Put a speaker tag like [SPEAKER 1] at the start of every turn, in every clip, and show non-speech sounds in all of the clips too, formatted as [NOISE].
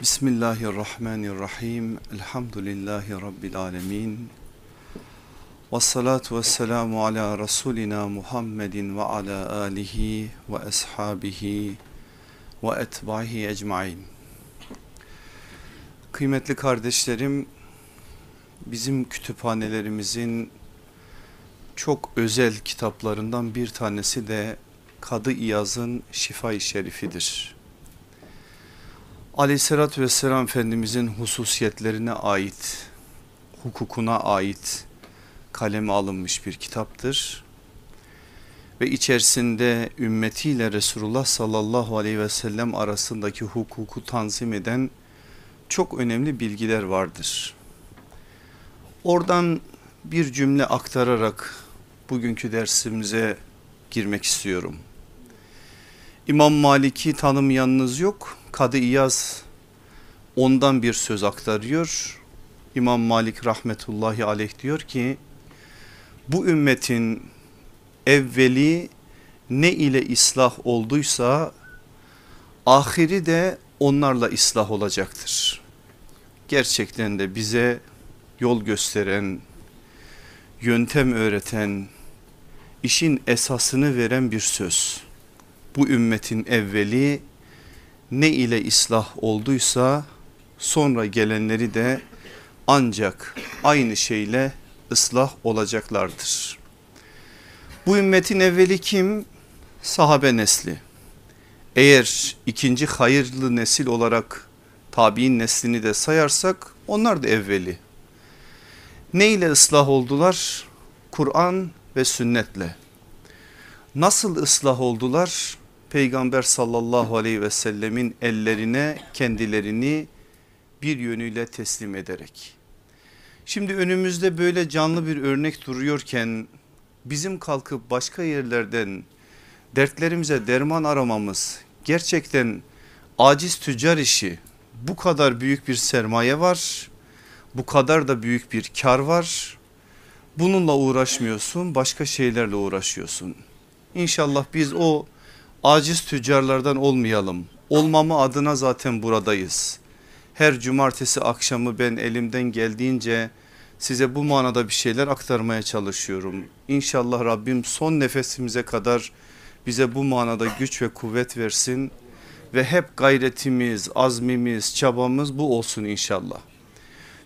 [SPEAKER 1] Bismillahirrahmanirrahim. Elhamdülillahi Rabbil alemin. Ve salatu ve selamu ala Resulina Muhammedin ve ala alihi ve ashabihi ve etbahi ecmain. Kıymetli kardeşlerim, bizim kütüphanelerimizin çok özel kitaplarından bir tanesi de Kadı İyaz'ın Şifa-i Şerifidir aleyhissalatü vesselam Efendimizin hususiyetlerine ait, hukukuna ait kaleme alınmış bir kitaptır. Ve içerisinde ümmetiyle Resulullah sallallahu aleyhi ve sellem arasındaki hukuku tanzim eden çok önemli bilgiler vardır. Oradan bir cümle aktararak bugünkü dersimize girmek istiyorum. İmam Malik'i tanımayanınız yok Kadı İyaz ondan bir söz aktarıyor. İmam Malik rahmetullahi aleyh diyor ki bu ümmetin evveli ne ile ıslah olduysa ahiri de onlarla ıslah olacaktır. Gerçekten de bize yol gösteren, yöntem öğreten, işin esasını veren bir söz. Bu ümmetin evveli ne ile ıslah olduysa sonra gelenleri de ancak aynı şeyle ıslah olacaklardır. Bu ümmetin evveli kim? Sahabe nesli. Eğer ikinci hayırlı nesil olarak tabi'in neslini de sayarsak onlar da evveli. Ne ile ıslah oldular? Kur'an ve sünnetle. Nasıl ıslah oldular? Peygamber sallallahu aleyhi ve sellemin ellerine kendilerini bir yönüyle teslim ederek. Şimdi önümüzde böyle canlı bir örnek duruyorken bizim kalkıp başka yerlerden dertlerimize derman aramamız gerçekten aciz tüccar işi. Bu kadar büyük bir sermaye var, bu kadar da büyük bir kar var. Bununla uğraşmıyorsun, başka şeylerle uğraşıyorsun. İnşallah biz o aciz tüccarlardan olmayalım. Olmamı adına zaten buradayız. Her cumartesi akşamı ben elimden geldiğince size bu manada bir şeyler aktarmaya çalışıyorum. İnşallah Rabbim son nefesimize kadar bize bu manada güç ve kuvvet versin ve hep gayretimiz, azmimiz, çabamız bu olsun inşallah.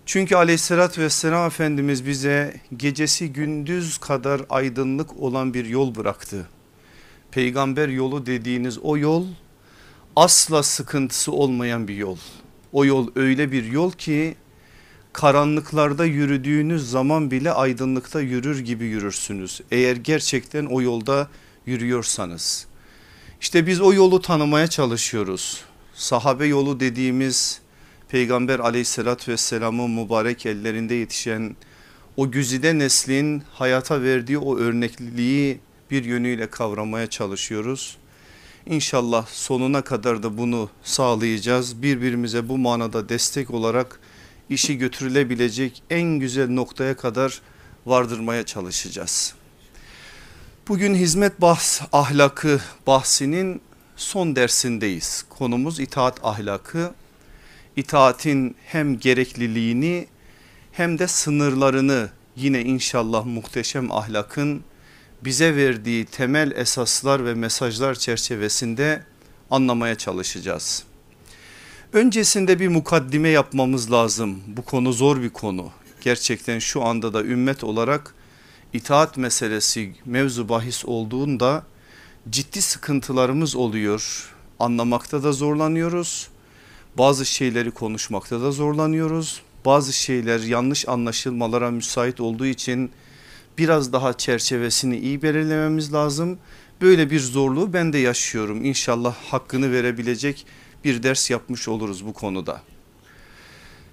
[SPEAKER 1] Çünkü aleyhissalatü vesselam Efendimiz bize gecesi gündüz kadar aydınlık olan bir yol bıraktı peygamber yolu dediğiniz o yol asla sıkıntısı olmayan bir yol. O yol öyle bir yol ki karanlıklarda yürüdüğünüz zaman bile aydınlıkta yürür gibi yürürsünüz. Eğer gerçekten o yolda yürüyorsanız. İşte biz o yolu tanımaya çalışıyoruz. Sahabe yolu dediğimiz peygamber aleyhissalatü vesselamın mübarek ellerinde yetişen o güzide neslin hayata verdiği o örnekliliği bir yönüyle kavramaya çalışıyoruz. İnşallah sonuna kadar da bunu sağlayacağız. Birbirimize bu manada destek olarak işi götürülebilecek en güzel noktaya kadar vardırmaya çalışacağız. Bugün hizmet bahs ahlakı bahsinin son dersindeyiz. Konumuz itaat ahlakı. İtaatin hem gerekliliğini hem de sınırlarını yine inşallah muhteşem ahlakın bize verdiği temel esaslar ve mesajlar çerçevesinde anlamaya çalışacağız. Öncesinde bir mukaddime yapmamız lazım. Bu konu zor bir konu. Gerçekten şu anda da ümmet olarak itaat meselesi mevzu bahis olduğunda ciddi sıkıntılarımız oluyor. Anlamakta da zorlanıyoruz. Bazı şeyleri konuşmakta da zorlanıyoruz. Bazı şeyler yanlış anlaşılmalara müsait olduğu için biraz daha çerçevesini iyi belirlememiz lazım. Böyle bir zorluğu ben de yaşıyorum. İnşallah hakkını verebilecek bir ders yapmış oluruz bu konuda.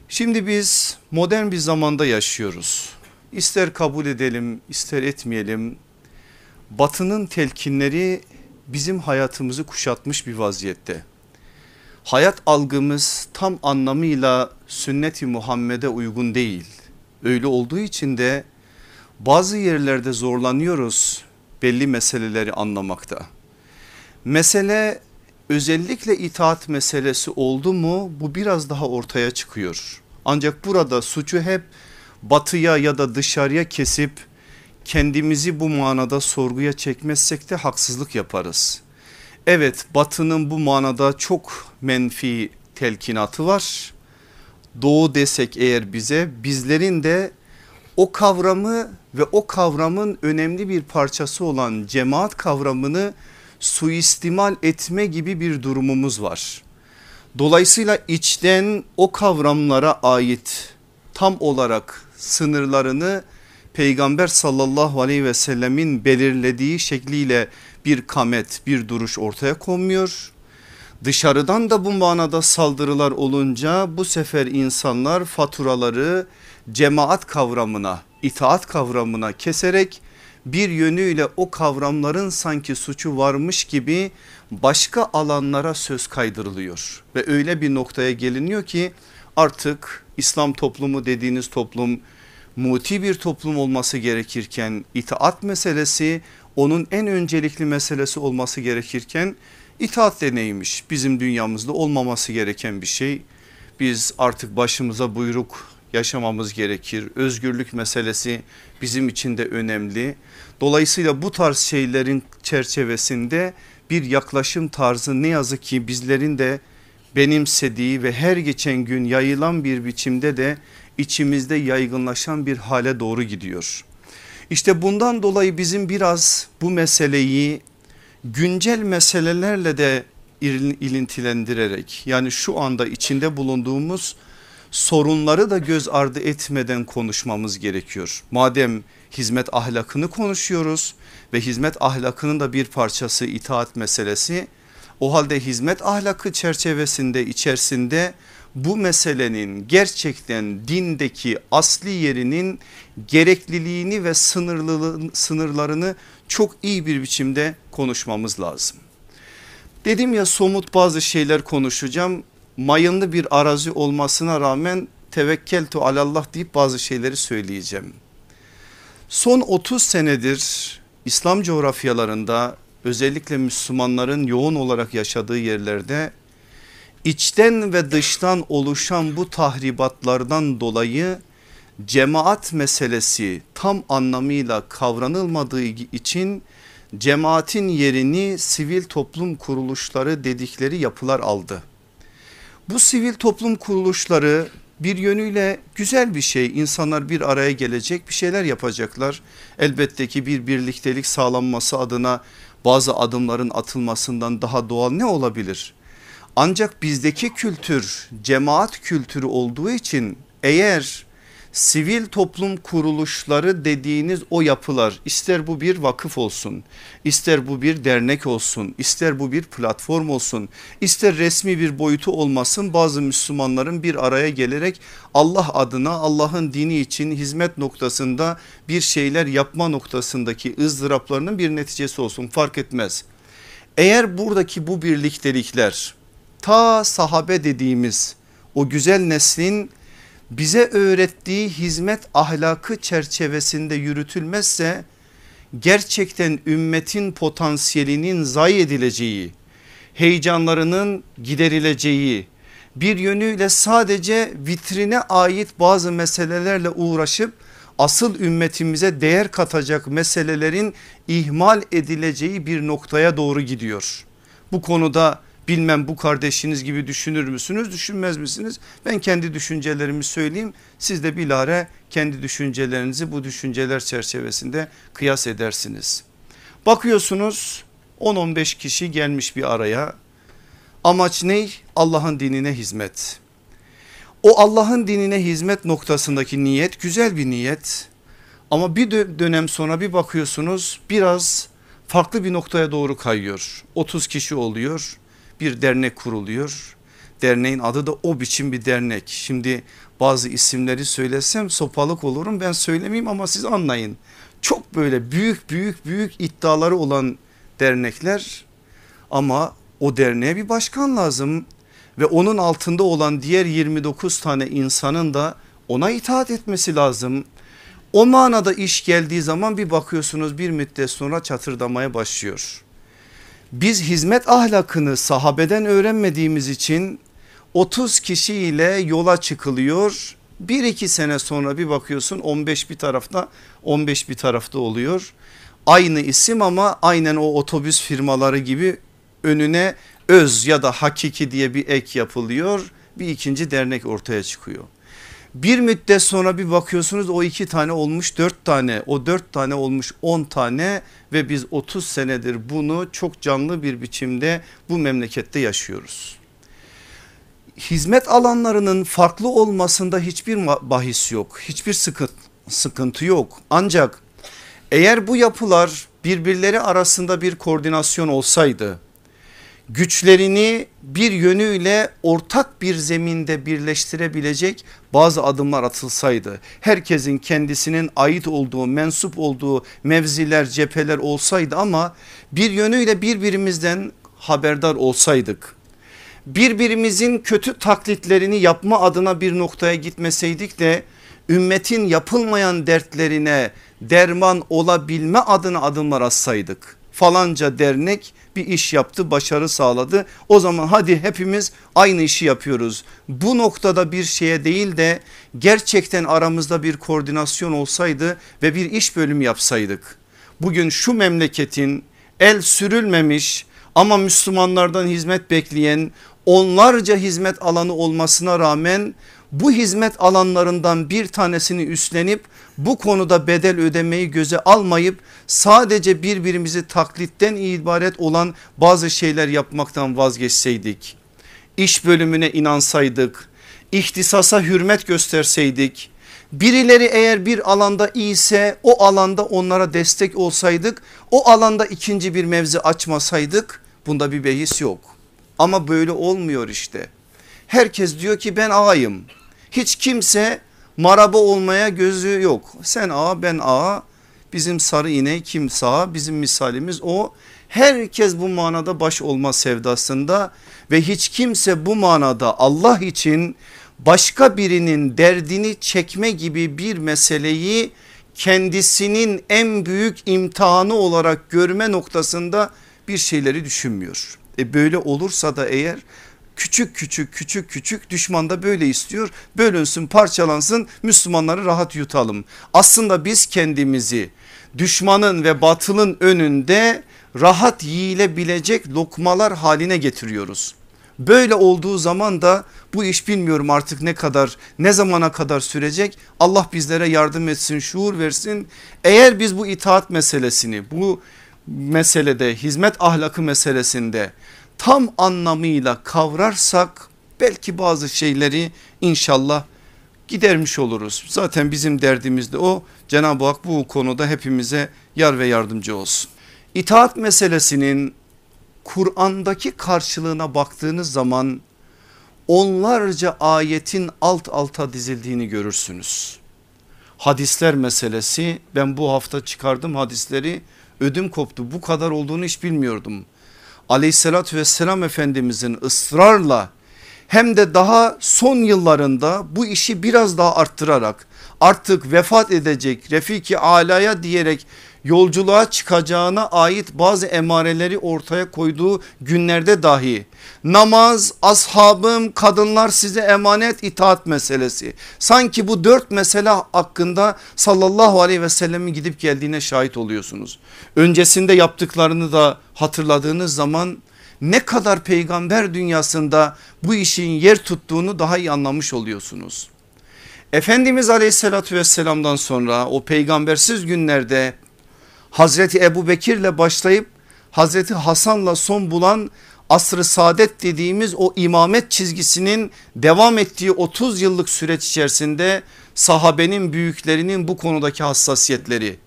[SPEAKER 1] Şimdi biz modern bir zamanda yaşıyoruz. İster kabul edelim ister etmeyelim batının telkinleri bizim hayatımızı kuşatmış bir vaziyette. Hayat algımız tam anlamıyla sünneti Muhammed'e uygun değil. Öyle olduğu için de bazı yerlerde zorlanıyoruz belli meseleleri anlamakta. Mesele özellikle itaat meselesi oldu mu bu biraz daha ortaya çıkıyor. Ancak burada suçu hep batıya ya da dışarıya kesip kendimizi bu manada sorguya çekmezsek de haksızlık yaparız. Evet batının bu manada çok menfi telkinatı var. Doğu desek eğer bize bizlerin de o kavramı ve o kavramın önemli bir parçası olan cemaat kavramını suistimal etme gibi bir durumumuz var. Dolayısıyla içten o kavramlara ait tam olarak sınırlarını peygamber sallallahu aleyhi ve sellemin belirlediği şekliyle bir kamet bir duruş ortaya konmuyor. Dışarıdan da bu manada saldırılar olunca bu sefer insanlar faturaları cemaat kavramına itaat kavramına keserek bir yönüyle o kavramların sanki suçu varmış gibi başka alanlara söz kaydırılıyor. Ve öyle bir noktaya geliniyor ki artık İslam toplumu dediğiniz toplum muti bir toplum olması gerekirken itaat meselesi onun en öncelikli meselesi olması gerekirken itaat de neymiş bizim dünyamızda olmaması gereken bir şey. Biz artık başımıza buyruk yaşamamız gerekir. Özgürlük meselesi bizim için de önemli. Dolayısıyla bu tarz şeylerin çerçevesinde bir yaklaşım tarzı ne yazık ki bizlerin de benimsediği ve her geçen gün yayılan bir biçimde de içimizde yaygınlaşan bir hale doğru gidiyor. İşte bundan dolayı bizim biraz bu meseleyi güncel meselelerle de ilintilendirerek yani şu anda içinde bulunduğumuz sorunları da göz ardı etmeden konuşmamız gerekiyor. Madem hizmet ahlakını konuşuyoruz ve hizmet ahlakının da bir parçası itaat meselesi. O halde hizmet ahlakı çerçevesinde içerisinde bu meselenin gerçekten dindeki asli yerinin gerekliliğini ve sınırlarını çok iyi bir biçimde konuşmamız lazım. Dedim ya somut bazı şeyler konuşacağım. Mayınlı bir arazi olmasına rağmen tevekkeltu alallah deyip bazı şeyleri söyleyeceğim. Son 30 senedir İslam coğrafyalarında özellikle Müslümanların yoğun olarak yaşadığı yerlerde içten ve dıştan oluşan bu tahribatlardan dolayı cemaat meselesi tam anlamıyla kavranılmadığı için cemaatin yerini sivil toplum kuruluşları dedikleri yapılar aldı. Bu sivil toplum kuruluşları bir yönüyle güzel bir şey insanlar bir araya gelecek bir şeyler yapacaklar. Elbette ki bir birliktelik sağlanması adına bazı adımların atılmasından daha doğal ne olabilir? Ancak bizdeki kültür cemaat kültürü olduğu için eğer sivil toplum kuruluşları dediğiniz o yapılar ister bu bir vakıf olsun ister bu bir dernek olsun ister bu bir platform olsun ister resmi bir boyutu olmasın bazı Müslümanların bir araya gelerek Allah adına Allah'ın dini için hizmet noktasında bir şeyler yapma noktasındaki ızdıraplarının bir neticesi olsun fark etmez. Eğer buradaki bu birliktelikler ta sahabe dediğimiz o güzel neslin bize öğrettiği hizmet ahlakı çerçevesinde yürütülmezse gerçekten ümmetin potansiyelinin zayi edileceği, heyecanlarının giderileceği, bir yönüyle sadece vitrine ait bazı meselelerle uğraşıp asıl ümmetimize değer katacak meselelerin ihmal edileceği bir noktaya doğru gidiyor. Bu konuda Bilmem bu kardeşiniz gibi düşünür müsünüz düşünmez misiniz? Ben kendi düşüncelerimi söyleyeyim siz de bilare kendi düşüncelerinizi bu düşünceler çerçevesinde kıyas edersiniz. Bakıyorsunuz 10-15 kişi gelmiş bir araya amaç ne? Allah'ın dinine hizmet. O Allah'ın dinine hizmet noktasındaki niyet güzel bir niyet ama bir dönem sonra bir bakıyorsunuz biraz farklı bir noktaya doğru kayıyor. 30 kişi oluyor bir dernek kuruluyor. Derneğin adı da o biçim bir dernek. Şimdi bazı isimleri söylesem sopalık olurum ben söylemeyeyim ama siz anlayın. Çok böyle büyük büyük büyük iddiaları olan dernekler ama o derneğe bir başkan lazım ve onun altında olan diğer 29 tane insanın da ona itaat etmesi lazım. O manada iş geldiği zaman bir bakıyorsunuz bir müddet sonra çatırdamaya başlıyor Biz hizmet ahlakını sahabeden öğrenmediğimiz için 30 kişiyle yola çıkılıyor. Bir iki sene sonra bir bakıyorsun 15 bir tarafta 15 bir tarafta oluyor. Aynı isim ama aynen o otobüs firmaları gibi önüne öz ya da hakiki diye bir ek yapılıyor. Bir ikinci dernek ortaya çıkıyor. Bir müddet sonra bir bakıyorsunuz o iki tane olmuş dört tane o dört tane olmuş on tane ve biz 30 senedir bunu çok canlı bir biçimde bu memlekette yaşıyoruz. Hizmet alanlarının farklı olmasında hiçbir bahis yok hiçbir sıkıntı, sıkıntı yok ancak eğer bu yapılar birbirleri arasında bir koordinasyon olsaydı güçlerini bir yönüyle ortak bir zeminde birleştirebilecek bazı adımlar atılsaydı herkesin kendisinin ait olduğu mensup olduğu mevziler cepheler olsaydı ama bir yönüyle birbirimizden haberdar olsaydık birbirimizin kötü taklitlerini yapma adına bir noktaya gitmeseydik de ümmetin yapılmayan dertlerine derman olabilme adına adımlar atsaydık falanca dernek bir iş yaptı başarı sağladı. O zaman hadi hepimiz aynı işi yapıyoruz. Bu noktada bir şeye değil de gerçekten aramızda bir koordinasyon olsaydı ve bir iş bölümü yapsaydık. Bugün şu memleketin el sürülmemiş ama Müslümanlardan hizmet bekleyen onlarca hizmet alanı olmasına rağmen bu hizmet alanlarından bir tanesini üstlenip bu konuda bedel ödemeyi göze almayıp sadece birbirimizi taklitten ibaret olan bazı şeyler yapmaktan vazgeçseydik. iş bölümüne inansaydık, ihtisasa hürmet gösterseydik, birileri eğer bir alanda iyiyse o alanda onlara destek olsaydık, o alanda ikinci bir mevzi açmasaydık bunda bir behis yok. Ama böyle olmuyor işte. Herkes diyor ki ben ağayım. Hiç kimse maraba olmaya gözü yok. Sen ağa ben ağa bizim sarı ineği kim sağ bizim misalimiz o. Herkes bu manada baş olma sevdasında ve hiç kimse bu manada Allah için başka birinin derdini çekme gibi bir meseleyi kendisinin en büyük imtihanı olarak görme noktasında bir şeyleri düşünmüyor. E böyle olursa da eğer küçük küçük küçük küçük düşman da böyle istiyor. Bölünsün parçalansın Müslümanları rahat yutalım. Aslında biz kendimizi düşmanın ve batılın önünde rahat yiyilebilecek lokmalar haline getiriyoruz. Böyle olduğu zaman da bu iş bilmiyorum artık ne kadar ne zamana kadar sürecek Allah bizlere yardım etsin şuur versin. Eğer biz bu itaat meselesini bu meselede hizmet ahlakı meselesinde tam anlamıyla kavrarsak belki bazı şeyleri inşallah gidermiş oluruz. Zaten bizim derdimiz de o. Cenab-ı Hak bu konuda hepimize yar ve yardımcı olsun. İtaat meselesinin Kur'an'daki karşılığına baktığınız zaman onlarca ayetin alt alta dizildiğini görürsünüz. Hadisler meselesi ben bu hafta çıkardım hadisleri ödüm koptu bu kadar olduğunu hiç bilmiyordum aleyhissalatü vesselam efendimizin ısrarla hem de daha son yıllarında bu işi biraz daha arttırarak artık vefat edecek Refiki Ala'ya diyerek yolculuğa çıkacağına ait bazı emareleri ortaya koyduğu günlerde dahi namaz, ashabım, kadınlar size emanet itaat meselesi. Sanki bu dört mesele hakkında sallallahu aleyhi ve sellemin gidip geldiğine şahit oluyorsunuz. Öncesinde yaptıklarını da hatırladığınız zaman ne kadar peygamber dünyasında bu işin yer tuttuğunu daha iyi anlamış oluyorsunuz. Efendimiz aleyhissalatü vesselamdan sonra o peygambersiz günlerde Hazreti Ebu Bekir'le başlayıp Hazreti Hasan'la son bulan asrı saadet dediğimiz o imamet çizgisinin devam ettiği 30 yıllık süreç içerisinde sahabenin büyüklerinin bu konudaki hassasiyetleri.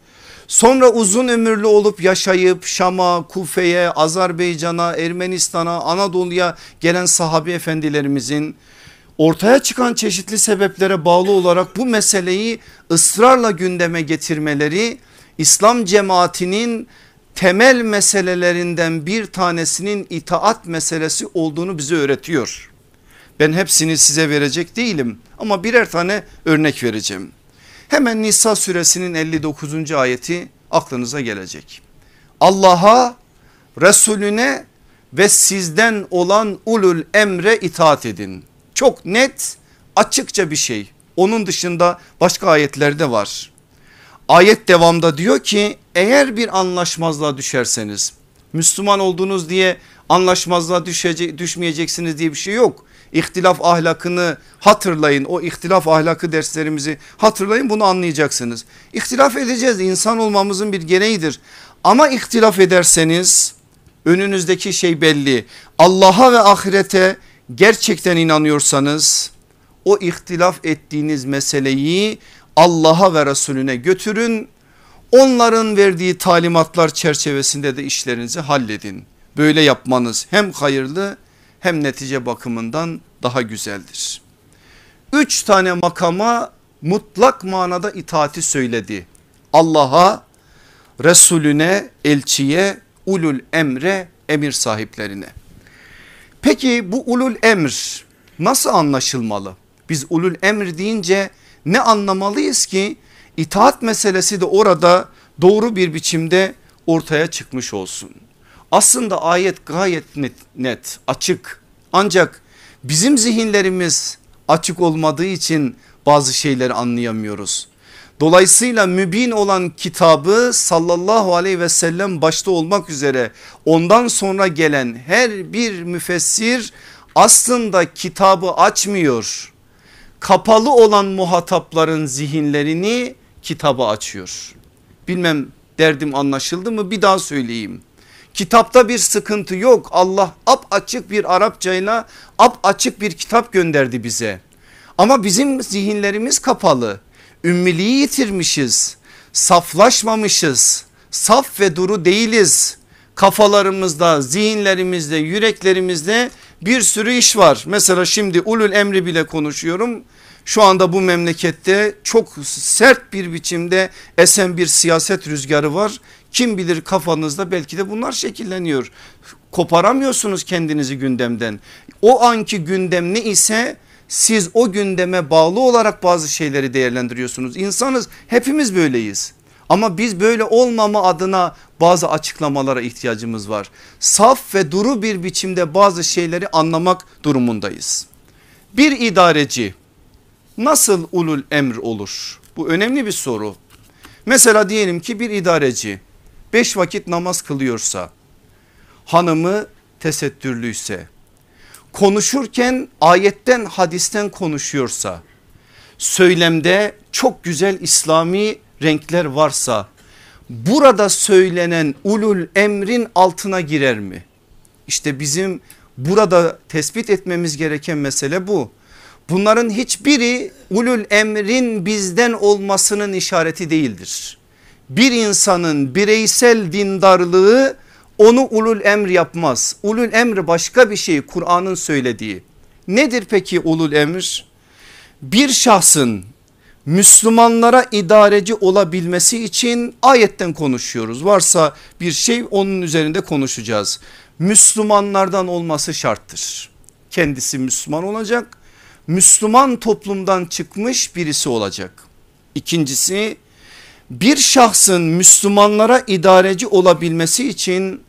[SPEAKER 1] Sonra uzun ömürlü olup yaşayıp Şam'a, Kufe'ye, Azerbaycan'a, Ermenistan'a, Anadolu'ya gelen sahabi efendilerimizin ortaya çıkan çeşitli sebeplere bağlı olarak bu meseleyi ısrarla gündeme getirmeleri İslam cemaatinin temel meselelerinden bir tanesinin itaat meselesi olduğunu bize öğretiyor. Ben hepsini size verecek değilim ama birer tane örnek vereceğim. Hemen Nisa suresinin 59. ayeti aklınıza gelecek. Allah'a Resulüne ve sizden olan ulul emre itaat edin. Çok net açıkça bir şey. Onun dışında başka ayetlerde var. Ayet devamda diyor ki eğer bir anlaşmazlığa düşerseniz Müslüman olduğunuz diye anlaşmazlığa düşecek, düşmeyeceksiniz diye bir şey yok. İhtilaf ahlakını hatırlayın o ihtilaf ahlakı derslerimizi hatırlayın bunu anlayacaksınız. İhtilaf edeceğiz insan olmamızın bir gereğidir ama ihtilaf ederseniz önünüzdeki şey belli Allah'a ve ahirete gerçekten inanıyorsanız o ihtilaf ettiğiniz meseleyi Allah'a ve Resulüne götürün. Onların verdiği talimatlar çerçevesinde de işlerinizi halledin. Böyle yapmanız hem hayırlı hem netice bakımından daha güzeldir. Üç tane makama mutlak manada itaati söyledi. Allah'a, Resulüne, elçiye, ulul emre, emir sahiplerine. Peki bu ulul emr nasıl anlaşılmalı? Biz ulul emr deyince ne anlamalıyız ki itaat meselesi de orada doğru bir biçimde ortaya çıkmış olsun. Aslında ayet gayet net, net açık ancak bizim zihinlerimiz açık olmadığı için bazı şeyleri anlayamıyoruz. Dolayısıyla mübin olan kitabı sallallahu aleyhi ve sellem başta olmak üzere ondan sonra gelen her bir müfessir aslında kitabı açmıyor. Kapalı olan muhatapların zihinlerini kitabı açıyor. Bilmem derdim anlaşıldı mı bir daha söyleyeyim. Kitapta bir sıkıntı yok. Allah ap açık bir Arapçayla ap açık bir kitap gönderdi bize. Ama bizim zihinlerimiz kapalı. Ümmiliği yitirmişiz. Saflaşmamışız. Saf ve duru değiliz. Kafalarımızda, zihinlerimizde, yüreklerimizde bir sürü iş var. Mesela şimdi ulul emri bile konuşuyorum. Şu anda bu memlekette çok sert bir biçimde esen bir siyaset rüzgarı var. Kim bilir kafanızda belki de bunlar şekilleniyor. Koparamıyorsunuz kendinizi gündemden. O anki gündem ne ise siz o gündeme bağlı olarak bazı şeyleri değerlendiriyorsunuz. İnsanız hepimiz böyleyiz. Ama biz böyle olmama adına bazı açıklamalara ihtiyacımız var. Saf ve duru bir biçimde bazı şeyleri anlamak durumundayız. Bir idareci nasıl ulul emr olur? Bu önemli bir soru. Mesela diyelim ki bir idareci beş vakit namaz kılıyorsa hanımı tesettürlüyse konuşurken ayetten hadisten konuşuyorsa söylemde çok güzel İslami renkler varsa burada söylenen ulul emrin altına girer mi? İşte bizim burada tespit etmemiz gereken mesele bu. Bunların hiçbiri ulul emrin bizden olmasının işareti değildir. Bir insanın bireysel dindarlığı onu ulul emr yapmaz. Ulul emr başka bir şey Kur'an'ın söylediği. Nedir peki ulul emr? Bir şahsın Müslümanlara idareci olabilmesi için ayetten konuşuyoruz. Varsa bir şey onun üzerinde konuşacağız. Müslümanlardan olması şarttır. Kendisi Müslüman olacak. Müslüman toplumdan çıkmış birisi olacak. İkincisi bir şahsın Müslümanlara idareci olabilmesi için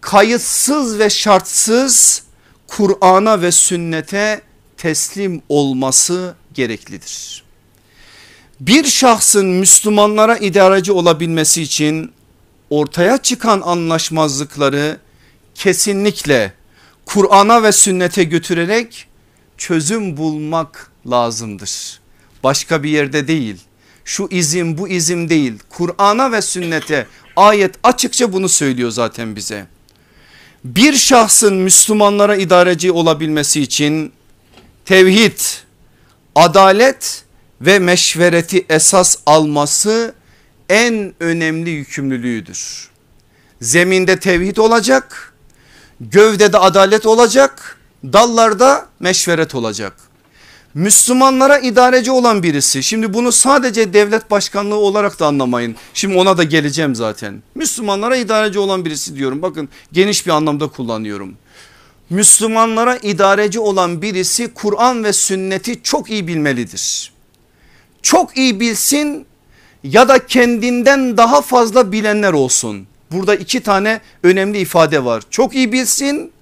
[SPEAKER 1] kayıtsız ve şartsız Kur'an'a ve sünnete teslim olması gereklidir. Bir şahsın Müslümanlara idareci olabilmesi için ortaya çıkan anlaşmazlıkları kesinlikle Kur'an'a ve sünnete götürerek çözüm bulmak lazımdır. Başka bir yerde değil. Şu izim bu izim değil. Kur'an'a ve sünnete ayet açıkça bunu söylüyor zaten bize. Bir şahsın Müslümanlara idareci olabilmesi için tevhid, adalet ve meşvereti esas alması en önemli yükümlülüğüdür. Zeminde tevhid olacak, gövdede adalet olacak, dallarda meşveret olacak. Müslümanlara idareci olan birisi şimdi bunu sadece devlet başkanlığı olarak da anlamayın. Şimdi ona da geleceğim zaten. Müslümanlara idareci olan birisi diyorum bakın geniş bir anlamda kullanıyorum. Müslümanlara idareci olan birisi Kur'an ve sünneti çok iyi bilmelidir. Çok iyi bilsin ya da kendinden daha fazla bilenler olsun. Burada iki tane önemli ifade var. Çok iyi bilsin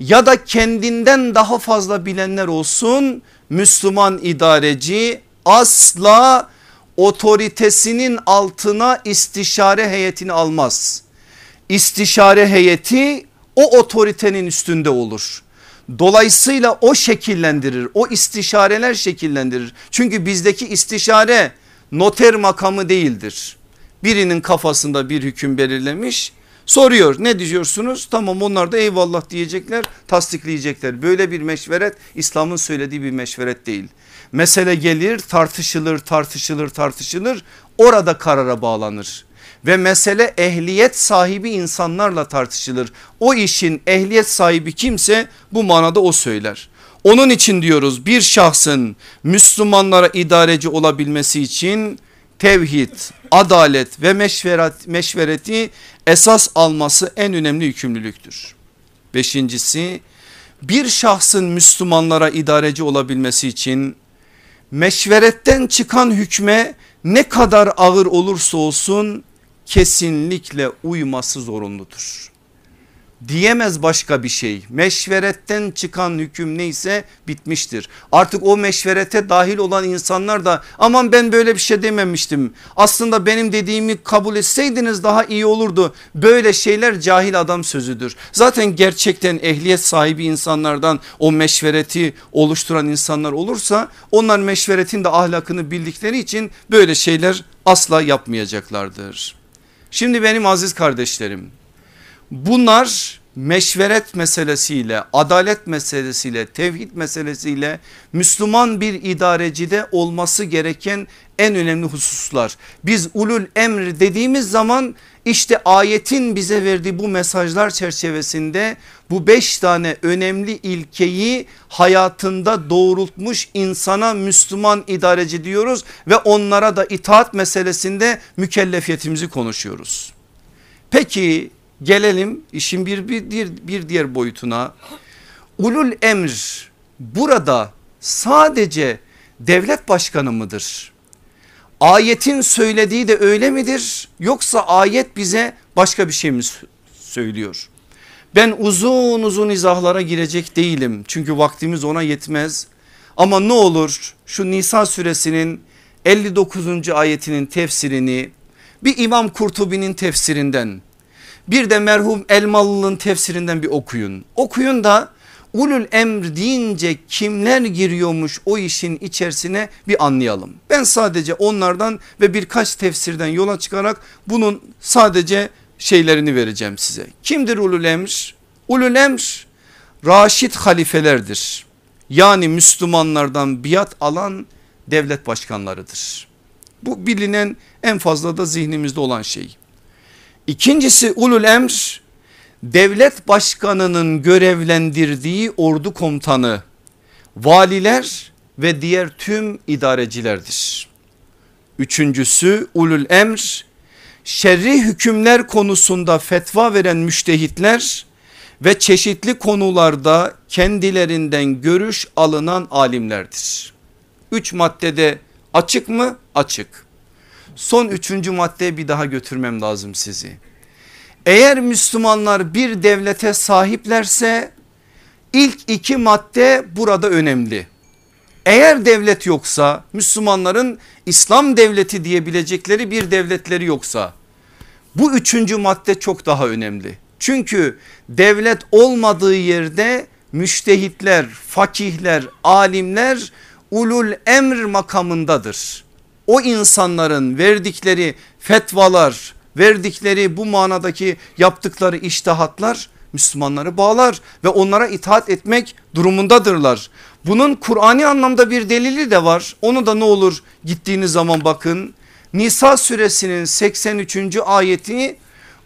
[SPEAKER 1] ya da kendinden daha fazla bilenler olsun. Müslüman idareci asla otoritesinin altına istişare heyetini almaz. İstişare heyeti o otoritenin üstünde olur. Dolayısıyla o şekillendirir o istişareler şekillendirir. Çünkü bizdeki istişare noter makamı değildir. Birinin kafasında bir hüküm belirlemiş soruyor ne diyorsunuz tamam onlar da eyvallah diyecekler tasdikleyecekler. Böyle bir meşveret İslam'ın söylediği bir meşveret değil. Mesele gelir tartışılır tartışılır tartışılır orada karara bağlanır ve mesele ehliyet sahibi insanlarla tartışılır. O işin ehliyet sahibi kimse bu manada o söyler. Onun için diyoruz bir şahsın Müslümanlara idareci olabilmesi için tevhid, adalet ve meşveret, meşvereti esas alması en önemli yükümlülüktür. Beşincisi bir şahsın Müslümanlara idareci olabilmesi için meşveretten çıkan hükme ne kadar ağır olursa olsun kesinlikle uyması zorunludur. Diyemez başka bir şey meşveretten çıkan hüküm neyse bitmiştir. Artık o meşverete dahil olan insanlar da aman ben böyle bir şey dememiştim. Aslında benim dediğimi kabul etseydiniz daha iyi olurdu. Böyle şeyler cahil adam sözüdür. Zaten gerçekten ehliyet sahibi insanlardan o meşvereti oluşturan insanlar olursa onlar meşveretin de ahlakını bildikleri için böyle şeyler asla yapmayacaklardır. Şimdi benim aziz kardeşlerim bunlar meşveret meselesiyle adalet meselesiyle tevhid meselesiyle Müslüman bir idarecide olması gereken en önemli hususlar. Biz ulul emr dediğimiz zaman işte ayetin bize verdiği bu mesajlar çerçevesinde bu beş tane önemli ilkeyi hayatında doğrultmuş insana Müslüman idareci diyoruz ve onlara da itaat meselesinde mükellefiyetimizi konuşuyoruz. Peki gelelim işin bir, bir, bir diğer boyutuna. Ulul emr burada sadece devlet başkanı mıdır? Ayetin söylediği de öyle midir yoksa ayet bize başka bir şey mi söylüyor? Ben uzun uzun izahlara girecek değilim çünkü vaktimiz ona yetmez. Ama ne olur şu Nisa suresinin 59. ayetinin tefsirini bir İmam Kurtubi'nin tefsirinden bir de merhum Elmalı'nın tefsirinden bir okuyun. Okuyun da ulul emr deyince kimler giriyormuş o işin içerisine bir anlayalım. Ben sadece onlardan ve birkaç tefsirden yola çıkarak bunun sadece şeylerini vereceğim size. Kimdir ulul emr? Ulul emr raşit halifelerdir. Yani Müslümanlardan biat alan devlet başkanlarıdır. Bu bilinen en fazla da zihnimizde olan şey. İkincisi ulul emr devlet başkanının görevlendirdiği ordu komutanı, valiler ve diğer tüm idarecilerdir. Üçüncüsü ulul emr şerri hükümler konusunda fetva veren müştehitler ve çeşitli konularda kendilerinden görüş alınan alimlerdir. Üç maddede açık mı? Açık. Son üçüncü maddeye bir daha götürmem lazım sizi. Eğer Müslümanlar bir devlete sahiplerse ilk iki madde burada önemli. Eğer devlet yoksa Müslümanların İslam devleti diyebilecekleri bir devletleri yoksa bu üçüncü madde çok daha önemli. Çünkü devlet olmadığı yerde müştehitler, fakihler, alimler ulul emr makamındadır. O insanların verdikleri fetvalar, verdikleri bu manadaki yaptıkları iştihatlar Müslümanları bağlar ve onlara itaat etmek durumundadırlar. Bunun Kur'ani anlamda bir delili de var. Onu da ne olur gittiğiniz zaman bakın. Nisa suresinin 83. ayeti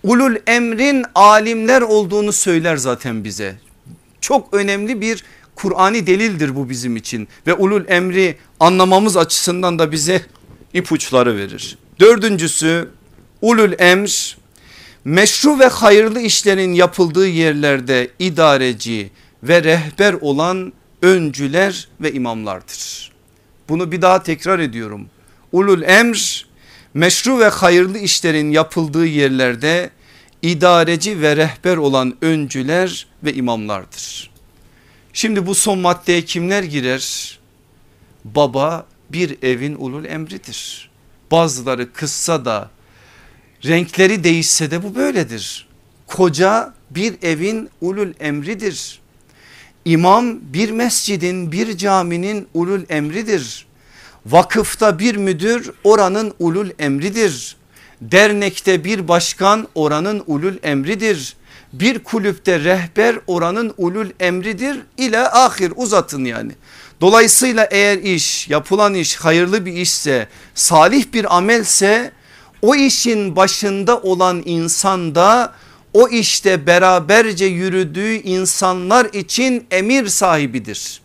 [SPEAKER 1] ulul emrin alimler olduğunu söyler zaten bize. Çok önemli bir Kur'ani delildir bu bizim için ve ulul emri anlamamız açısından da bize ipuçları verir. Dördüncüsü ulul emr meşru ve hayırlı işlerin yapıldığı yerlerde idareci ve rehber olan öncüler ve imamlardır. Bunu bir daha tekrar ediyorum. Ulul emr meşru ve hayırlı işlerin yapıldığı yerlerde idareci ve rehber olan öncüler ve imamlardır. Şimdi bu son maddeye kimler girer? Baba bir evin ulul emridir. Bazıları kıssa da renkleri değişse de bu böyledir. Koca bir evin ulul emridir. İmam bir mescidin bir caminin ulul emridir. Vakıfta bir müdür oranın ulul emridir. Dernekte bir başkan oranın ulul emridir. Bir kulüpte rehber oranın ulul emridir ile ahir uzatın yani. Dolayısıyla eğer iş yapılan iş hayırlı bir işse salih bir amelse o işin başında olan insan da o işte beraberce yürüdüğü insanlar için emir sahibidir.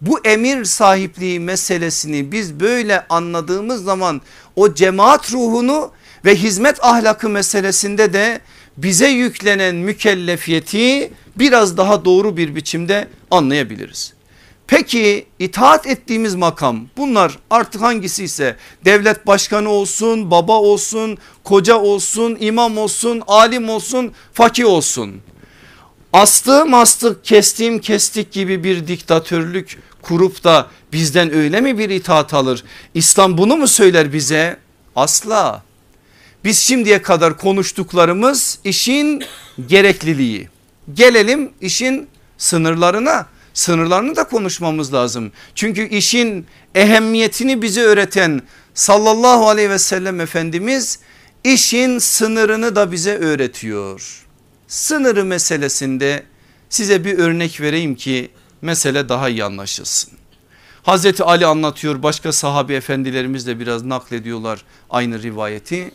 [SPEAKER 1] Bu emir sahipliği meselesini biz böyle anladığımız zaman o cemaat ruhunu ve hizmet ahlakı meselesinde de bize yüklenen mükellefiyeti biraz daha doğru bir biçimde anlayabiliriz. Peki itaat ettiğimiz makam bunlar artık hangisi ise devlet başkanı olsun, baba olsun, koca olsun, imam olsun, alim olsun, fakih olsun. Astığım astık kestiğim kestik gibi bir diktatörlük kurup da bizden öyle mi bir itaat alır? İslam bunu mu söyler bize? Asla. Biz şimdiye kadar konuştuklarımız işin gerekliliği. Gelelim işin sınırlarına sınırlarını da konuşmamız lazım. Çünkü işin ehemmiyetini bize öğreten sallallahu aleyhi ve sellem Efendimiz işin sınırını da bize öğretiyor. Sınırı meselesinde size bir örnek vereyim ki mesele daha iyi anlaşılsın. Hazreti Ali anlatıyor başka sahabi efendilerimiz de biraz naklediyorlar aynı rivayeti.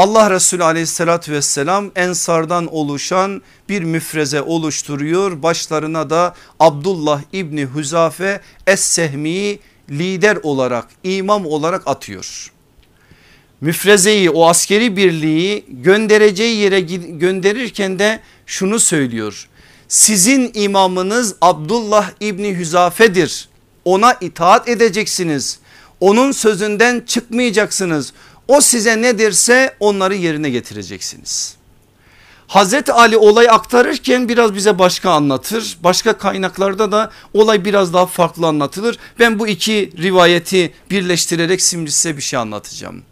[SPEAKER 1] Allah Resulü aleyhissalatü vesselam ensardan oluşan bir müfreze oluşturuyor. Başlarına da Abdullah İbni Hüzafe Es-Sehmi'yi lider olarak imam olarak atıyor. Müfrezeyi o askeri birliği göndereceği yere gönderirken de şunu söylüyor. Sizin imamınız Abdullah İbni Hüzafe'dir. Ona itaat edeceksiniz. Onun sözünden çıkmayacaksınız. O size ne derse onları yerine getireceksiniz. Hazreti Ali olay aktarırken biraz bize başka anlatır. Başka kaynaklarda da olay biraz daha farklı anlatılır. Ben bu iki rivayeti birleştirerek şimdi size bir şey anlatacağım.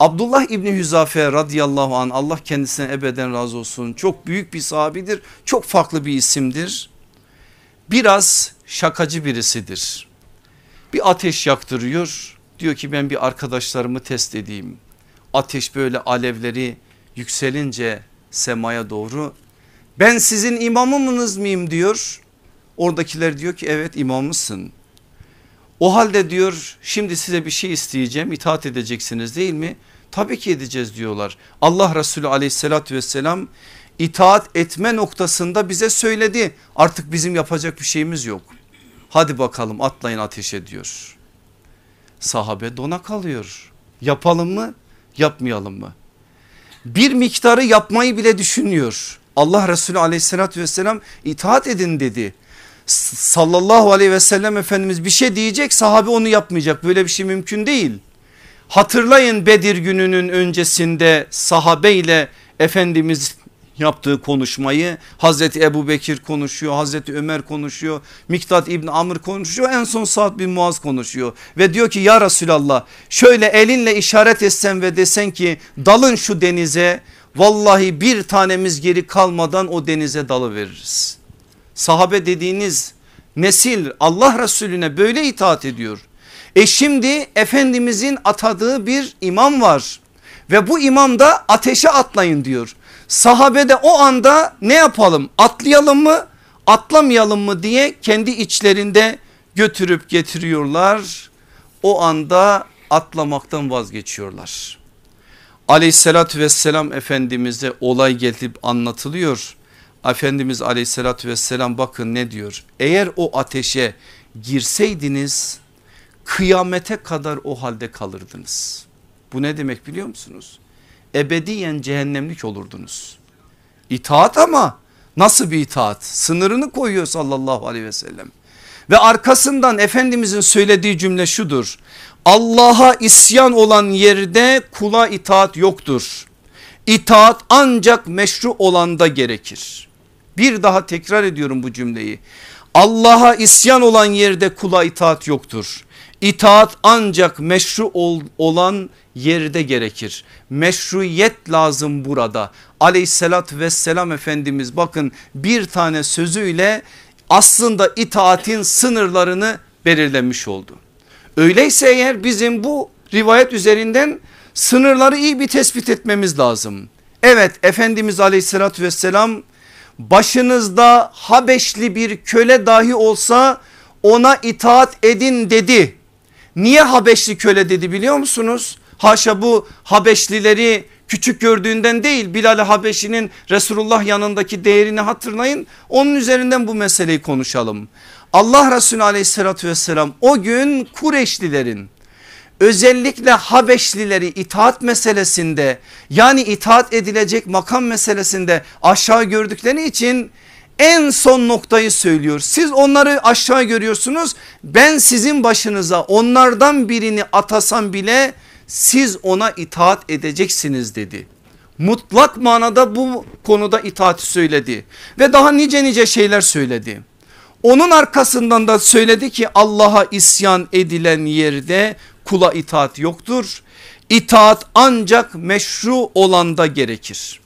[SPEAKER 1] Abdullah İbni Hüzafe radıyallahu an Allah kendisine ebeden razı olsun. Çok büyük bir sahabidir. Çok farklı bir isimdir. Biraz şakacı birisidir. Bir ateş yaktırıyor Diyor ki ben bir arkadaşlarımı test edeyim. Ateş böyle alevleri yükselince semaya doğru ben sizin imamımınız mıyım diyor. Oradakiler diyor ki evet imamısın. O halde diyor şimdi size bir şey isteyeceğim itaat edeceksiniz değil mi? Tabii ki edeceğiz diyorlar. Allah Resulü aleyhissalatü vesselam itaat etme noktasında bize söyledi. Artık bizim yapacak bir şeyimiz yok. Hadi bakalım atlayın ateşe diyor sahabe dona kalıyor. Yapalım mı yapmayalım mı? Bir miktarı yapmayı bile düşünüyor. Allah Resulü aleyhissalatü vesselam itaat edin dedi. Sallallahu aleyhi ve sellem Efendimiz bir şey diyecek sahabe onu yapmayacak böyle bir şey mümkün değil. Hatırlayın Bedir gününün öncesinde sahabe ile Efendimiz yaptığı konuşmayı Hazreti Ebu Bekir konuşuyor Hazreti Ömer konuşuyor Miktat İbni Amr konuşuyor en son Sa'd bin Muaz konuşuyor ve diyor ki ya Resulallah şöyle elinle işaret etsen ve desen ki dalın şu denize vallahi bir tanemiz geri kalmadan o denize dalı veririz. Sahabe dediğiniz nesil Allah Resulüne böyle itaat ediyor. E şimdi Efendimizin atadığı bir imam var ve bu imam da ateşe atlayın diyor. Sahabe de o anda ne yapalım atlayalım mı atlamayalım mı diye kendi içlerinde götürüp getiriyorlar. O anda atlamaktan vazgeçiyorlar. Aleyhissalatü vesselam Efendimiz'e olay gelip anlatılıyor. Efendimiz aleyhissalatü vesselam bakın ne diyor. Eğer o ateşe girseydiniz kıyamete kadar o halde kalırdınız. Bu ne demek biliyor musunuz? Ebediyen cehennemlik olurdunuz. İtaat ama nasıl bir itaat? Sınırını koyuyor sallallahu aleyhi ve sellem. Ve arkasından Efendimizin söylediği cümle şudur. Allah'a isyan olan yerde kula itaat yoktur. İtaat ancak meşru olanda gerekir. Bir daha tekrar ediyorum bu cümleyi. Allah'a isyan olan yerde kula itaat yoktur. İtaat ancak meşru ol, olan yerde gerekir. Meşruiyet lazım burada. Aleyhissalatü vesselam Efendimiz bakın bir tane sözüyle aslında itaatin sınırlarını belirlemiş oldu. Öyleyse eğer bizim bu rivayet üzerinden sınırları iyi bir tespit etmemiz lazım. Evet Efendimiz aleyhissalatü vesselam başınızda Habeşli bir köle dahi olsa ona itaat edin dedi. Niye Habeşli köle dedi biliyor musunuz? Haşa bu Habeşlileri küçük gördüğünden değil Bilal Habeşi'nin Resulullah yanındaki değerini hatırlayın. Onun üzerinden bu meseleyi konuşalım. Allah Resulü aleyhissalatü vesselam o gün Kureşlilerin özellikle Habeşlileri itaat meselesinde yani itaat edilecek makam meselesinde aşağı gördükleri için en son noktayı söylüyor. Siz onları aşağı görüyorsunuz ben sizin başınıza onlardan birini atasam bile siz ona itaat edeceksiniz dedi. Mutlak manada bu konuda itaati söyledi ve daha nice nice şeyler söyledi. Onun arkasından da söyledi ki Allah'a isyan edilen yerde kula itaat yoktur. İtaat ancak meşru olanda gerekir.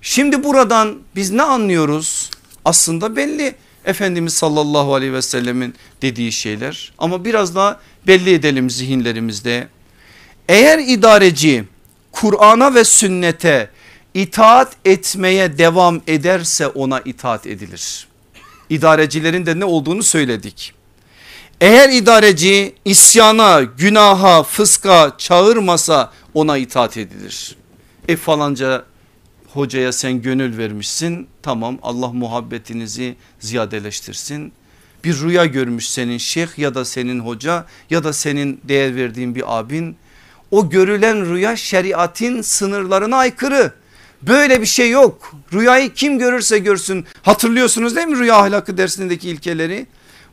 [SPEAKER 1] Şimdi buradan biz ne anlıyoruz? Aslında belli Efendimiz sallallahu aleyhi ve sellemin dediği şeyler ama biraz daha belli edelim zihinlerimizde. Eğer idareci Kur'an'a ve sünnete itaat etmeye devam ederse ona itaat edilir. İdarecilerin de ne olduğunu söyledik. Eğer idareci isyana, günaha, fıska çağırmasa ona itaat edilir. E falanca hocaya sen gönül vermişsin tamam Allah muhabbetinizi ziyadeleştirsin. Bir rüya görmüş senin şeyh ya da senin hoca ya da senin değer verdiğin bir abin. O görülen rüya şeriatin sınırlarına aykırı. Böyle bir şey yok. Rüyayı kim görürse görsün. Hatırlıyorsunuz değil mi rüya ahlakı dersindeki ilkeleri?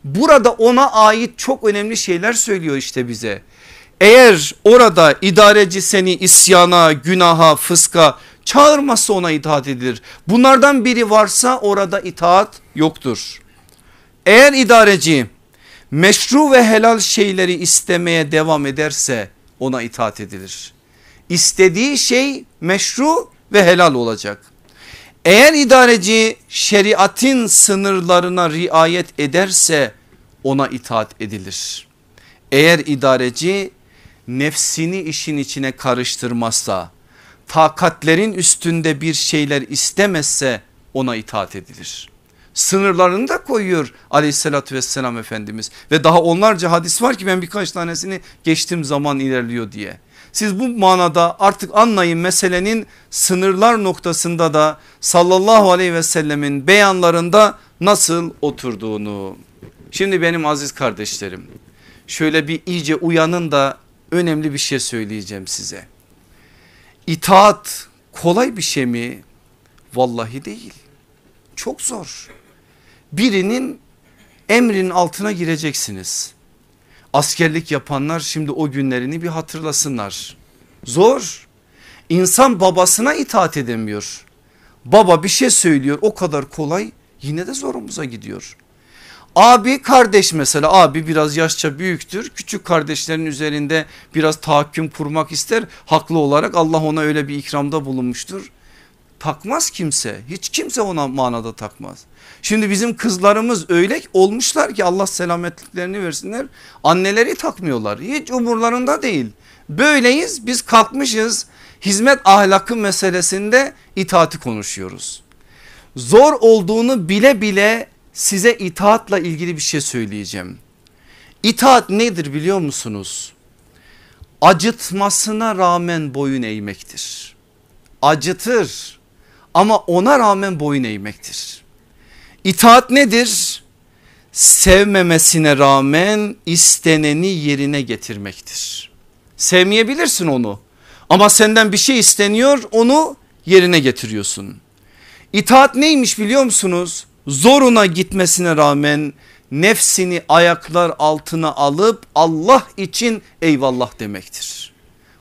[SPEAKER 1] Burada ona ait çok önemli şeyler söylüyor işte bize. Eğer orada idareci seni isyana, günaha, fıska çağırmazsa ona itaat edilir. Bunlardan biri varsa orada itaat yoktur. Eğer idareci meşru ve helal şeyleri istemeye devam ederse ona itaat edilir. İstediği şey meşru ve helal olacak. Eğer idareci şeriatin sınırlarına riayet ederse ona itaat edilir. Eğer idareci nefsini işin içine karıştırmazsa takatlerin üstünde bir şeyler istemezse ona itaat edilir. Sınırlarını da koyuyor aleyhissalatü vesselam Efendimiz ve daha onlarca hadis var ki ben birkaç tanesini geçtim zaman ilerliyor diye. Siz bu manada artık anlayın meselenin sınırlar noktasında da sallallahu aleyhi ve sellemin beyanlarında nasıl oturduğunu. Şimdi benim aziz kardeşlerim şöyle bir iyice uyanın da önemli bir şey söyleyeceğim size. İtaat kolay bir şey mi? Vallahi değil. Çok zor. Birinin emrinin altına gireceksiniz. Askerlik yapanlar şimdi o günlerini bir hatırlasınlar. Zor. İnsan babasına itaat edemiyor. Baba bir şey söylüyor o kadar kolay yine de zorumuza gidiyor. Abi kardeş mesela abi biraz yaşça büyüktür. Küçük kardeşlerin üzerinde biraz tahakküm kurmak ister. Haklı olarak Allah ona öyle bir ikramda bulunmuştur. Takmaz kimse hiç kimse ona manada takmaz. Şimdi bizim kızlarımız öyle olmuşlar ki Allah selametliklerini versinler. Anneleri takmıyorlar hiç umurlarında değil. Böyleyiz biz kalkmışız hizmet ahlakı meselesinde itaati konuşuyoruz. Zor olduğunu bile bile size itaatla ilgili bir şey söyleyeceğim. İtaat nedir biliyor musunuz? Acıtmasına rağmen boyun eğmektir. Acıtır ama ona rağmen boyun eğmektir. İtaat nedir? Sevmemesine rağmen isteneni yerine getirmektir. Sevmeyebilirsin onu ama senden bir şey isteniyor onu yerine getiriyorsun. İtaat neymiş biliyor musunuz? Zoruna gitmesine rağmen nefsini ayaklar altına alıp Allah için eyvallah demektir.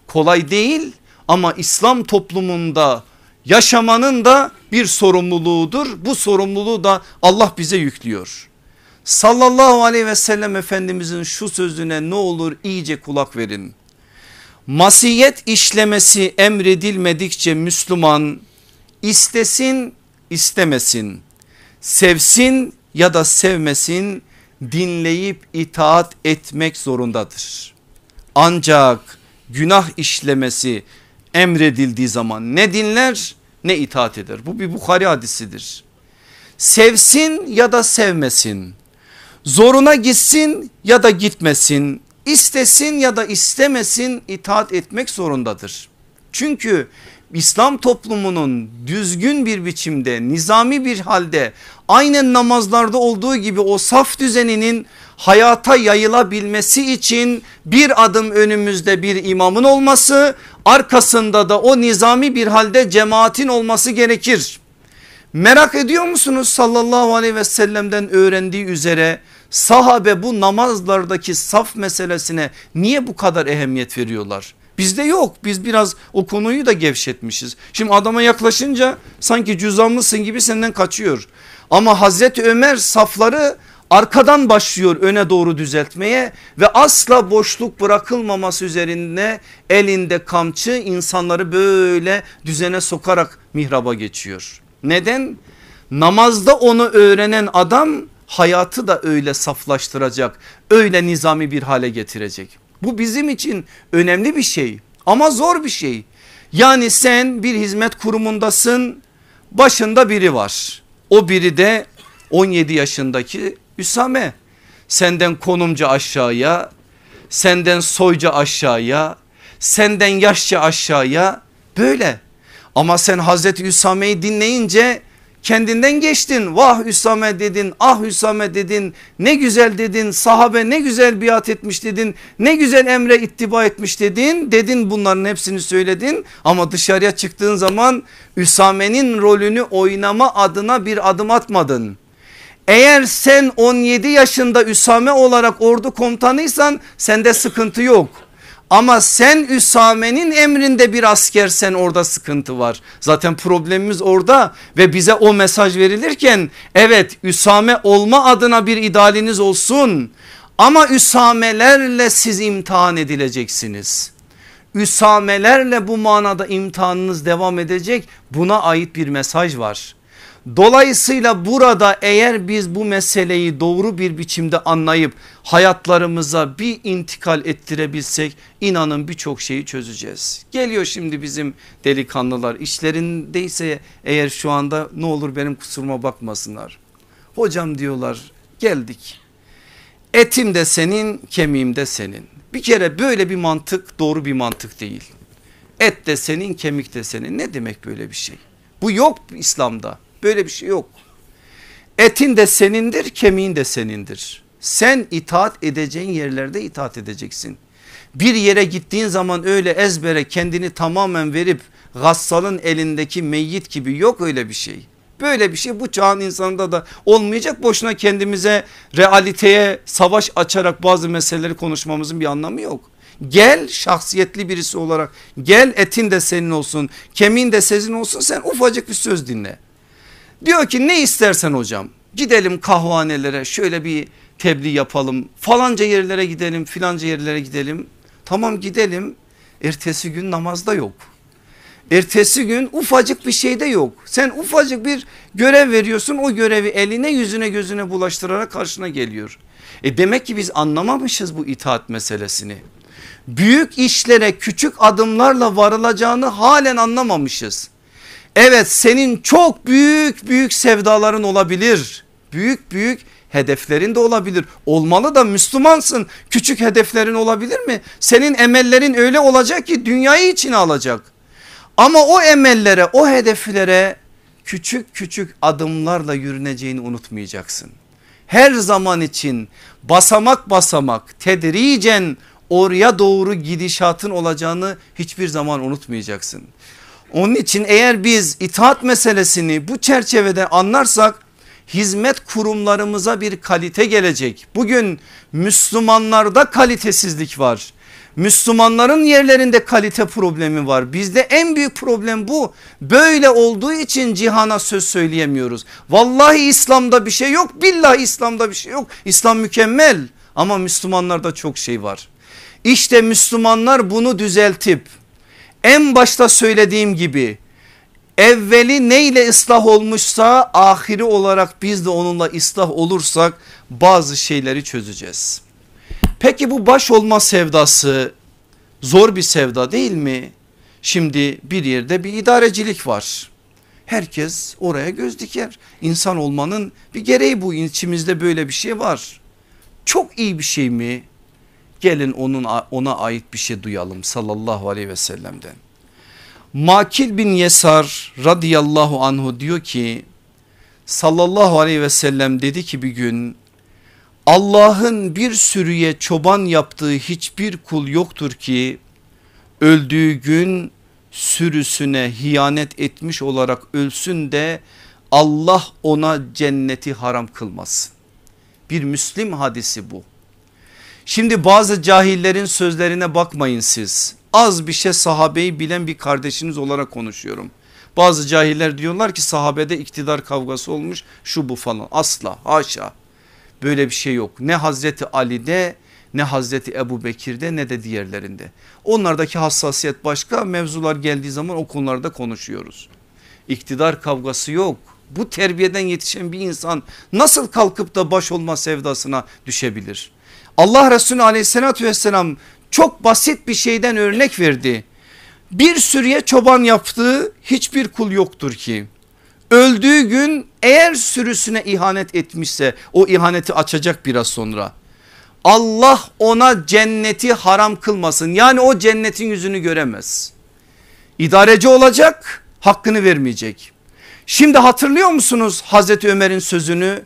[SPEAKER 1] Kolay değil ama İslam toplumunda yaşamanın da bir sorumluluğudur. Bu sorumluluğu da Allah bize yüklüyor. Sallallahu aleyhi ve sellem Efendimizin şu sözüne ne olur iyice kulak verin. Masiyet işlemesi emredilmedikçe Müslüman istesin istemesin, sevsin ya da sevmesin dinleyip itaat etmek zorundadır. Ancak günah işlemesi emredildiği zaman ne dinler ne itaat eder. Bu bir Bukhari hadisidir. Sevsin ya da sevmesin. Zoruna gitsin ya da gitmesin. istesin ya da istemesin itaat etmek zorundadır. Çünkü İslam toplumunun düzgün bir biçimde nizami bir halde aynen namazlarda olduğu gibi o saf düzeninin hayata yayılabilmesi için bir adım önümüzde bir imamın olması arkasında da o nizami bir halde cemaatin olması gerekir. Merak ediyor musunuz sallallahu aleyhi ve sellem'den öğrendiği üzere sahabe bu namazlardaki saf meselesine niye bu kadar ehemmiyet veriyorlar? Bizde yok biz biraz o konuyu da gevşetmişiz. Şimdi adama yaklaşınca sanki cüzdanlısın gibi senden kaçıyor. Ama Hazreti Ömer safları arkadan başlıyor öne doğru düzeltmeye ve asla boşluk bırakılmaması üzerinde elinde kamçı insanları böyle düzene sokarak mihraba geçiyor. Neden? Namazda onu öğrenen adam hayatı da öyle saflaştıracak öyle nizami bir hale getirecek. Bu bizim için önemli bir şey ama zor bir şey. Yani sen bir hizmet kurumundasın başında biri var. O biri de 17 yaşındaki Üsame. Senden konumca aşağıya, senden soyca aşağıya, senden yaşça aşağıya böyle. Ama sen Hazreti Üsame'yi dinleyince kendinden geçtin. Vah Üsame dedin ah Üsame dedin ne güzel dedin sahabe ne güzel biat etmiş dedin ne güzel emre ittiba etmiş dedin. Dedin bunların hepsini söyledin ama dışarıya çıktığın zaman Üsame'nin rolünü oynama adına bir adım atmadın. Eğer sen 17 yaşında Üsame olarak ordu komutanıysan sende sıkıntı yok. Ama sen Üsame'nin emrinde bir askersen orada sıkıntı var. Zaten problemimiz orada ve bize o mesaj verilirken evet Üsame olma adına bir idealiniz olsun. Ama Üsamelerle siz imtihan edileceksiniz. Üsamelerle bu manada imtihanınız devam edecek buna ait bir mesaj var. Dolayısıyla burada eğer biz bu meseleyi doğru bir biçimde anlayıp hayatlarımıza bir intikal ettirebilsek inanın birçok şeyi çözeceğiz. Geliyor şimdi bizim delikanlılar işlerindeyse eğer şu anda ne olur benim kusuruma bakmasınlar. Hocam diyorlar geldik etim de senin kemiğim de senin. Bir kere böyle bir mantık doğru bir mantık değil. Et de senin kemik de senin ne demek böyle bir şey? Bu yok İslam'da. Böyle bir şey yok. Etin de senindir kemiğin de senindir. Sen itaat edeceğin yerlerde itaat edeceksin. Bir yere gittiğin zaman öyle ezbere kendini tamamen verip gassalın elindeki meyyit gibi yok öyle bir şey. Böyle bir şey bu çağın insanında da olmayacak. Boşuna kendimize realiteye savaş açarak bazı meseleleri konuşmamızın bir anlamı yok. Gel şahsiyetli birisi olarak gel etin de senin olsun kemiğin de senin olsun sen ufacık bir söz dinle. Diyor ki ne istersen hocam gidelim kahvanelere şöyle bir tebliğ yapalım falanca yerlere gidelim filanca yerlere gidelim. Tamam gidelim ertesi gün namazda yok. Ertesi gün ufacık bir şey de yok. Sen ufacık bir görev veriyorsun o görevi eline yüzüne gözüne bulaştırarak karşına geliyor. E demek ki biz anlamamışız bu itaat meselesini. Büyük işlere küçük adımlarla varılacağını halen anlamamışız. Evet senin çok büyük büyük sevdaların olabilir. Büyük büyük hedeflerin de olabilir. Olmalı da Müslümansın. Küçük hedeflerin olabilir mi? Senin emellerin öyle olacak ki dünyayı içine alacak. Ama o emellere o hedeflere küçük küçük adımlarla yürüneceğini unutmayacaksın. Her zaman için basamak basamak tedricen oraya doğru gidişatın olacağını hiçbir zaman unutmayacaksın. Onun için eğer biz itaat meselesini bu çerçevede anlarsak hizmet kurumlarımıza bir kalite gelecek. Bugün Müslümanlarda kalitesizlik var. Müslümanların yerlerinde kalite problemi var. Bizde en büyük problem bu. Böyle olduğu için cihana söz söyleyemiyoruz. Vallahi İslam'da bir şey yok. Billahi İslam'da bir şey yok. İslam mükemmel ama Müslümanlarda çok şey var. İşte Müslümanlar bunu düzeltip en başta söylediğim gibi evveli neyle ıslah olmuşsa ahiri olarak biz de onunla ıslah olursak bazı şeyleri çözeceğiz. Peki bu baş olma sevdası zor bir sevda değil mi? Şimdi bir yerde bir idarecilik var. Herkes oraya göz diker. İnsan olmanın bir gereği bu içimizde böyle bir şey var. Çok iyi bir şey mi? Gelin onun ona ait bir şey duyalım sallallahu aleyhi ve sellem'den. Makil bin Yesar radıyallahu anhu diyor ki sallallahu aleyhi ve sellem dedi ki bir gün Allah'ın bir sürüye çoban yaptığı hiçbir kul yoktur ki öldüğü gün sürüsüne hiyanet etmiş olarak ölsün de Allah ona cenneti haram kılmasın. Bir Müslim hadisi bu. Şimdi bazı cahillerin sözlerine bakmayın siz. Az bir şey sahabeyi bilen bir kardeşiniz olarak konuşuyorum. Bazı cahiller diyorlar ki sahabede iktidar kavgası olmuş şu bu falan asla haşa böyle bir şey yok. Ne Hazreti Ali'de ne Hazreti Ebu Bekir'de ne de diğerlerinde. Onlardaki hassasiyet başka mevzular geldiği zaman o konularda konuşuyoruz. İktidar kavgası yok. Bu terbiyeden yetişen bir insan nasıl kalkıp da baş olma sevdasına düşebilir? Allah Resulü aleyhissalatü vesselam çok basit bir şeyden örnek verdi. Bir sürüye çoban yaptığı hiçbir kul yoktur ki öldüğü gün eğer sürüsüne ihanet etmişse o ihaneti açacak biraz sonra. Allah ona cenneti haram kılmasın yani o cennetin yüzünü göremez. İdareci olacak hakkını vermeyecek. Şimdi hatırlıyor musunuz Hazreti Ömer'in sözünü?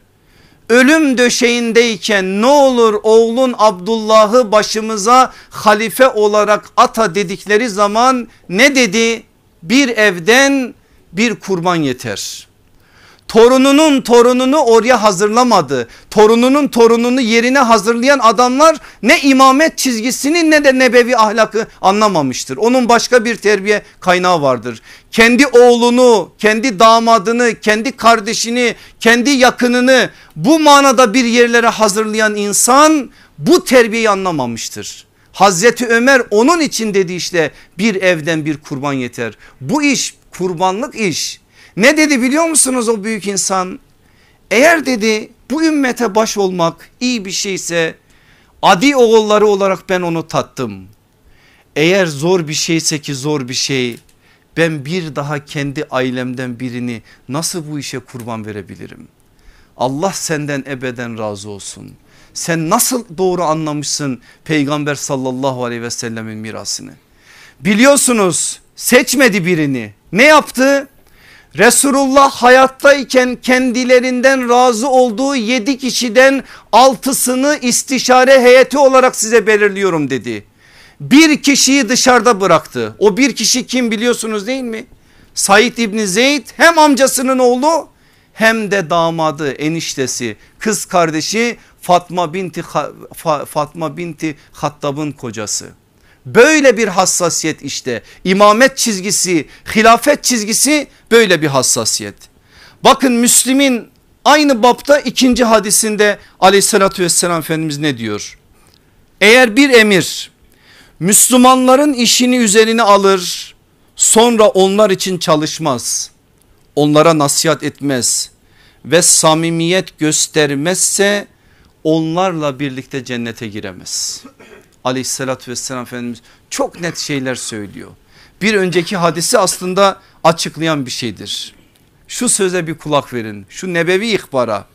[SPEAKER 1] Ölüm döşeğindeyken ne olur oğlun Abdullah'ı başımıza halife olarak ata dedikleri zaman ne dedi? Bir evden bir kurban yeter. Torununun torununu oraya hazırlamadı. Torununun torununu yerine hazırlayan adamlar ne imamet çizgisini ne de nebevi ahlakı anlamamıştır. Onun başka bir terbiye kaynağı vardır. Kendi oğlunu, kendi damadını, kendi kardeşini, kendi yakınını bu manada bir yerlere hazırlayan insan bu terbiyeyi anlamamıştır. Hazreti Ömer onun için dedi işte bir evden bir kurban yeter. Bu iş kurbanlık iş. Ne dedi biliyor musunuz o büyük insan? Eğer dedi bu ümmete baş olmak iyi bir şeyse adi oğulları olarak ben onu tattım. Eğer zor bir şeyse ki zor bir şey ben bir daha kendi ailemden birini nasıl bu işe kurban verebilirim? Allah senden ebeden razı olsun. Sen nasıl doğru anlamışsın peygamber sallallahu aleyhi ve sellemin mirasını. Biliyorsunuz seçmedi birini ne yaptı? Resulullah hayattayken kendilerinden razı olduğu yedi kişiden altısını istişare heyeti olarak size belirliyorum dedi. Bir kişiyi dışarıda bıraktı. O bir kişi kim biliyorsunuz değil mi? Said İbni Zeyd hem amcasının oğlu hem de damadı eniştesi kız kardeşi Fatma binti Fatma binti Hattab'ın kocası. Böyle bir hassasiyet işte imamet çizgisi hilafet çizgisi böyle bir hassasiyet. Bakın Müslim'in aynı bapta ikinci hadisinde aleyhissalatü vesselam Efendimiz ne diyor? Eğer bir emir Müslümanların işini üzerine alır sonra onlar için çalışmaz onlara nasihat etmez ve samimiyet göstermezse onlarla birlikte cennete giremez aleyhissalatü vesselam Efendimiz çok net şeyler söylüyor. Bir önceki hadisi aslında açıklayan bir şeydir. Şu söze bir kulak verin şu nebevi ihbara.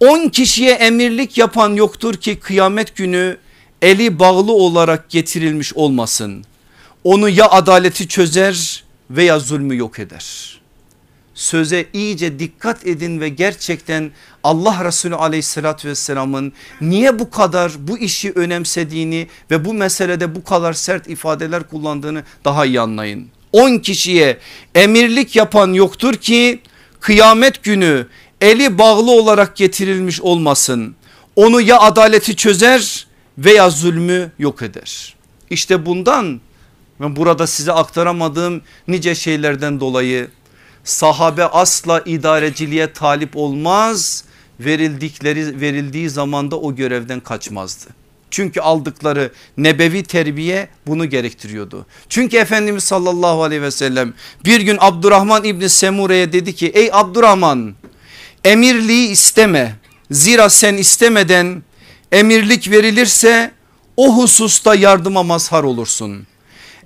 [SPEAKER 1] 10 kişiye emirlik yapan yoktur ki kıyamet günü eli bağlı olarak getirilmiş olmasın. Onu ya adaleti çözer veya zulmü yok eder söze iyice dikkat edin ve gerçekten Allah Resulü aleyhissalatü vesselamın niye bu kadar bu işi önemsediğini ve bu meselede bu kadar sert ifadeler kullandığını daha iyi anlayın. 10 kişiye emirlik yapan yoktur ki kıyamet günü eli bağlı olarak getirilmiş olmasın. Onu ya adaleti çözer veya zulmü yok eder. İşte bundan ve burada size aktaramadığım nice şeylerden dolayı sahabe asla idareciliğe talip olmaz verildikleri verildiği zamanda o görevden kaçmazdı. Çünkü aldıkları nebevi terbiye bunu gerektiriyordu. Çünkü Efendimiz sallallahu aleyhi ve sellem bir gün Abdurrahman İbni Semure'ye dedi ki ey Abdurrahman emirliği isteme zira sen istemeden emirlik verilirse o hususta yardıma mazhar olursun.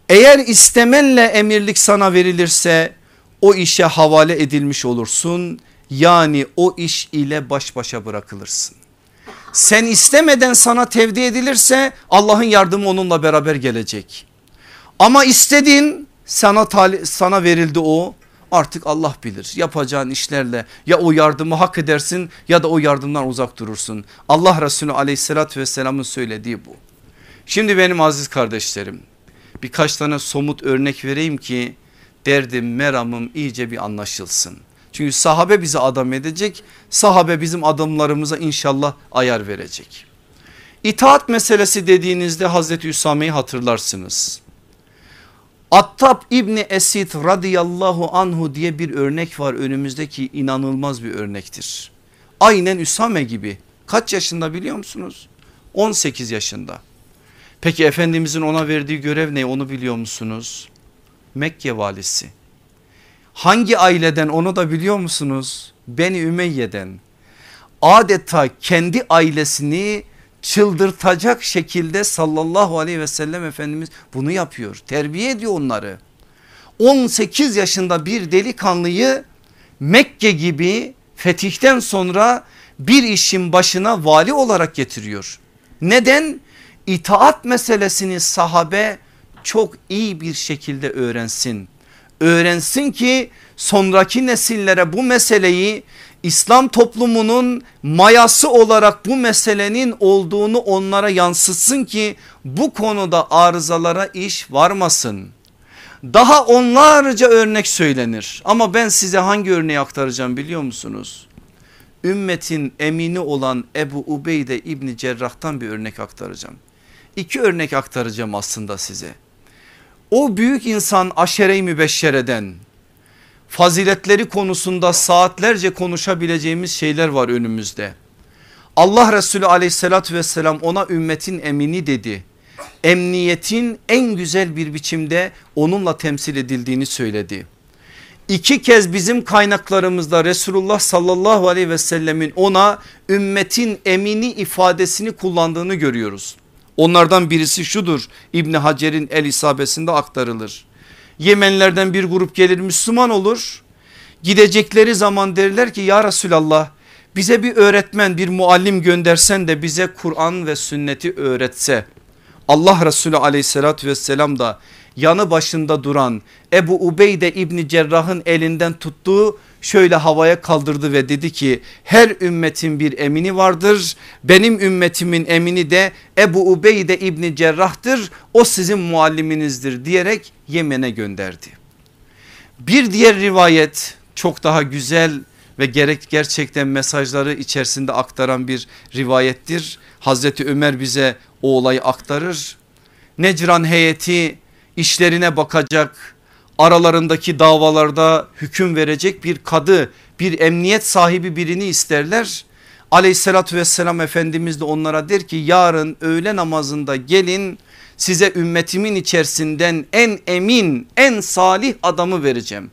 [SPEAKER 1] Eğer istemenle emirlik sana verilirse o işe havale edilmiş olursun. Yani o iş ile baş başa bırakılırsın. Sen istemeden sana tevdi edilirse Allah'ın yardımı onunla beraber gelecek. Ama istedin sana, sana verildi o artık Allah bilir yapacağın işlerle ya o yardımı hak edersin ya da o yardımdan uzak durursun. Allah Resulü aleyhissalatü vesselamın söylediği bu. Şimdi benim aziz kardeşlerim birkaç tane somut örnek vereyim ki derdim meramım iyice bir anlaşılsın. Çünkü sahabe bizi adam edecek sahabe bizim adımlarımıza inşallah ayar verecek. İtaat meselesi dediğinizde Hazreti Üsame'yi hatırlarsınız. Attab İbni Esid radıyallahu anhu diye bir örnek var önümüzdeki inanılmaz bir örnektir. Aynen Üsame gibi kaç yaşında biliyor musunuz? 18 yaşında. Peki Efendimizin ona verdiği görev ne onu biliyor musunuz? Mekke valisi. Hangi aileden onu da biliyor musunuz? Beni Ümeyye'den. Adeta kendi ailesini çıldırtacak şekilde sallallahu aleyhi ve sellem Efendimiz bunu yapıyor. Terbiye ediyor onları. 18 yaşında bir delikanlıyı Mekke gibi fetihten sonra bir işin başına vali olarak getiriyor. Neden? İtaat meselesini sahabe çok iyi bir şekilde öğrensin. Öğrensin ki sonraki nesillere bu meseleyi İslam toplumunun mayası olarak bu meselenin olduğunu onlara yansıtsın ki bu konuda arızalara iş varmasın. Daha onlarca örnek söylenir ama ben size hangi örneği aktaracağım biliyor musunuz? Ümmetin emini olan Ebu Ubeyde İbni Cerrah'tan bir örnek aktaracağım. İki örnek aktaracağım aslında size. O büyük insan aşere-i mübeşşereden faziletleri konusunda saatlerce konuşabileceğimiz şeyler var önümüzde. Allah Resulü aleyhissalatü vesselam ona ümmetin emini dedi. Emniyetin en güzel bir biçimde onunla temsil edildiğini söyledi. İki kez bizim kaynaklarımızda Resulullah sallallahu aleyhi ve sellemin ona ümmetin emini ifadesini kullandığını görüyoruz. Onlardan birisi şudur İbni Hacer'in el isabesinde aktarılır. Yemenlerden bir grup gelir Müslüman olur. Gidecekleri zaman derler ki ya Resulallah bize bir öğretmen bir muallim göndersen de bize Kur'an ve sünneti öğretse. Allah Resulü aleyhissalatü vesselam da yanı başında duran Ebu Ubeyde İbni Cerrah'ın elinden tuttuğu şöyle havaya kaldırdı ve dedi ki her ümmetin bir emini vardır. Benim ümmetimin emini de Ebu Ubeyde İbni Cerrah'tır o sizin mualliminizdir diyerek Yemen'e gönderdi. Bir diğer rivayet çok daha güzel ve gerek gerçekten mesajları içerisinde aktaran bir rivayettir. Hazreti Ömer bize o olayı aktarır. Necran heyeti işlerine bakacak aralarındaki davalarda hüküm verecek bir kadı bir emniyet sahibi birini isterler. Aleyhissalatü vesselam Efendimiz de onlara der ki yarın öğle namazında gelin size ümmetimin içerisinden en emin en salih adamı vereceğim.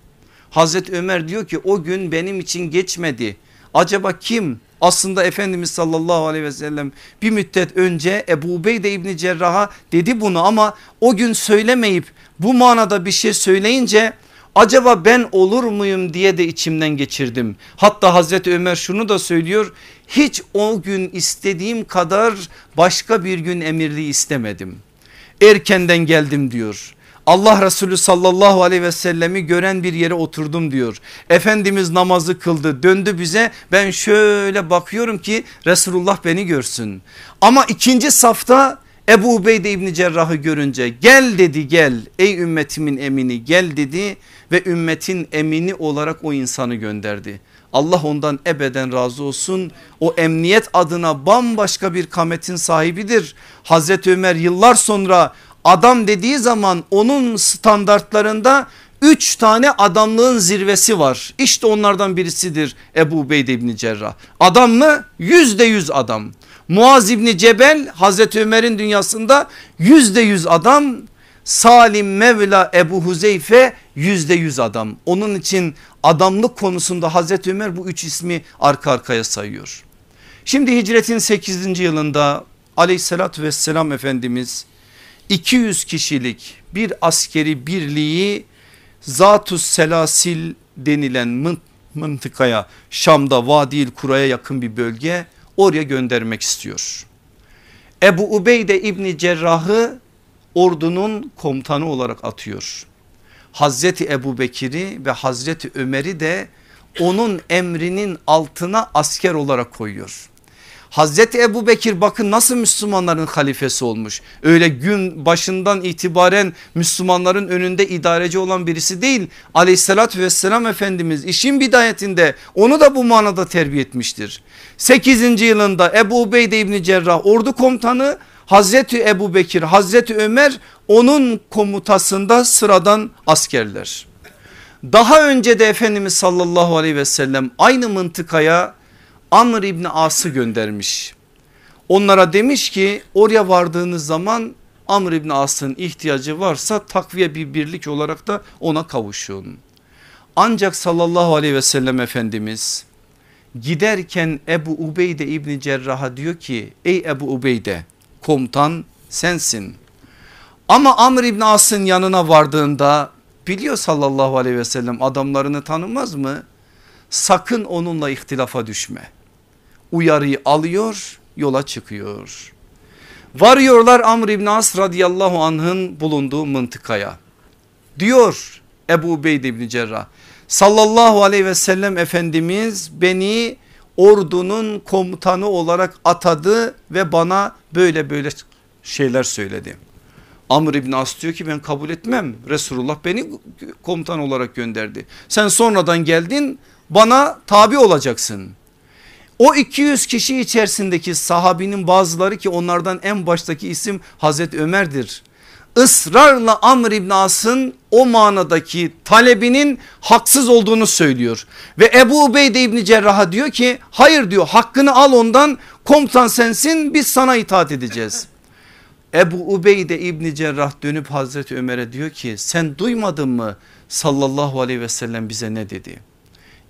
[SPEAKER 1] Hazreti Ömer diyor ki o gün benim için geçmedi. Acaba kim? Aslında Efendimiz sallallahu aleyhi ve sellem bir müddet önce Ebu Ubeyde İbni Cerrah'a dedi bunu ama o gün söylemeyip bu manada bir şey söyleyince acaba ben olur muyum diye de içimden geçirdim. Hatta Hazreti Ömer şunu da söylüyor hiç o gün istediğim kadar başka bir gün emirliği istemedim. Erkenden geldim diyor. Allah Resulü sallallahu aleyhi ve sellemi gören bir yere oturdum diyor. Efendimiz namazı kıldı döndü bize ben şöyle bakıyorum ki Resulullah beni görsün. Ama ikinci safta Ebu Ubeyde İbni Cerrah'ı görünce gel dedi gel ey ümmetimin emini gel dedi ve ümmetin emini olarak o insanı gönderdi. Allah ondan ebeden razı olsun. O emniyet adına bambaşka bir kametin sahibidir. Hazreti Ömer yıllar sonra Adam dediği zaman onun standartlarında üç tane adamlığın zirvesi var. İşte onlardan birisidir Ebu Ubeyde İbni Cerrah. Adam mı? Yüzde yüz adam. Muaz İbni Cebel Hazreti Ömer'in dünyasında yüzde yüz adam. Salim Mevla Ebu Huzeyfe yüzde yüz adam. Onun için adamlık konusunda Hazreti Ömer bu üç ismi arka arkaya sayıyor. Şimdi hicretin 8. yılında aleyhissalatü vesselam Efendimiz 200 kişilik bir askeri birliği Zatus Selasil denilen mıntıkaya Şam'da Vadil Kura'ya yakın bir bölge oraya göndermek istiyor. Ebu Ubeyde İbni Cerrah'ı ordunun komutanı olarak atıyor. Hazreti Ebu Bekir'i ve Hazreti Ömer'i de onun emrinin altına asker olarak koyuyor. Hazreti Ebu Bekir bakın nasıl Müslümanların halifesi olmuş. Öyle gün başından itibaren Müslümanların önünde idareci olan birisi değil. Aleyhissalatü vesselam Efendimiz işin bidayetinde onu da bu manada terbiye etmiştir. 8. yılında Ebu Ubeyde İbni Cerrah ordu komutanı Hazreti Ebu Bekir Hazreti Ömer onun komutasında sıradan askerler. Daha önce de Efendimiz sallallahu aleyhi ve sellem aynı mıntıkaya Amr İbni As'ı göndermiş. Onlara demiş ki oraya vardığınız zaman Amr İbni As'ın ihtiyacı varsa takviye bir birlik olarak da ona kavuşun. Ancak sallallahu aleyhi ve sellem Efendimiz giderken Ebu Ubeyde İbni Cerrah'a diyor ki ey Ebu Ubeyde komutan sensin. Ama Amr İbni As'ın yanına vardığında biliyor sallallahu aleyhi ve sellem adamlarını tanımaz mı? Sakın onunla ihtilafa düşme uyarıyı alıyor yola çıkıyor. Varıyorlar Amr İbn As radıyallahu anh'ın bulunduğu mıntıkaya. Diyor Ebu Ubeyde İbni Cerrah sallallahu aleyhi ve sellem Efendimiz beni ordunun komutanı olarak atadı ve bana böyle böyle şeyler söyledi. Amr İbn As diyor ki ben kabul etmem Resulullah beni komutan olarak gönderdi. Sen sonradan geldin bana tabi olacaksın. O 200 kişi içerisindeki sahabinin bazıları ki onlardan en baştaki isim Hazreti Ömer'dir. Israrla Amr İbn As'ın o manadaki talebinin haksız olduğunu söylüyor. Ve Ebu Ubeyde İbni Cerrah'a diyor ki hayır diyor hakkını al ondan komutan sensin biz sana itaat edeceğiz. [LAUGHS] Ebu Ubeyde İbni Cerrah dönüp Hazreti Ömer'e diyor ki sen duymadın mı sallallahu aleyhi ve sellem bize ne dedi?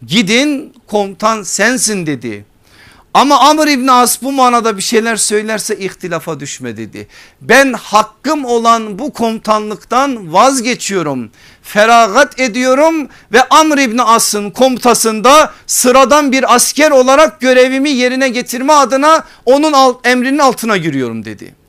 [SPEAKER 1] Gidin komutan sensin dedi. Ama Amr İbni As bu manada bir şeyler söylerse ihtilafa düşme dedi. Ben hakkım olan bu komutanlıktan vazgeçiyorum. Feragat ediyorum ve Amr İbni As'ın komutasında sıradan bir asker olarak görevimi yerine getirme adına onun emrinin altına giriyorum dedi.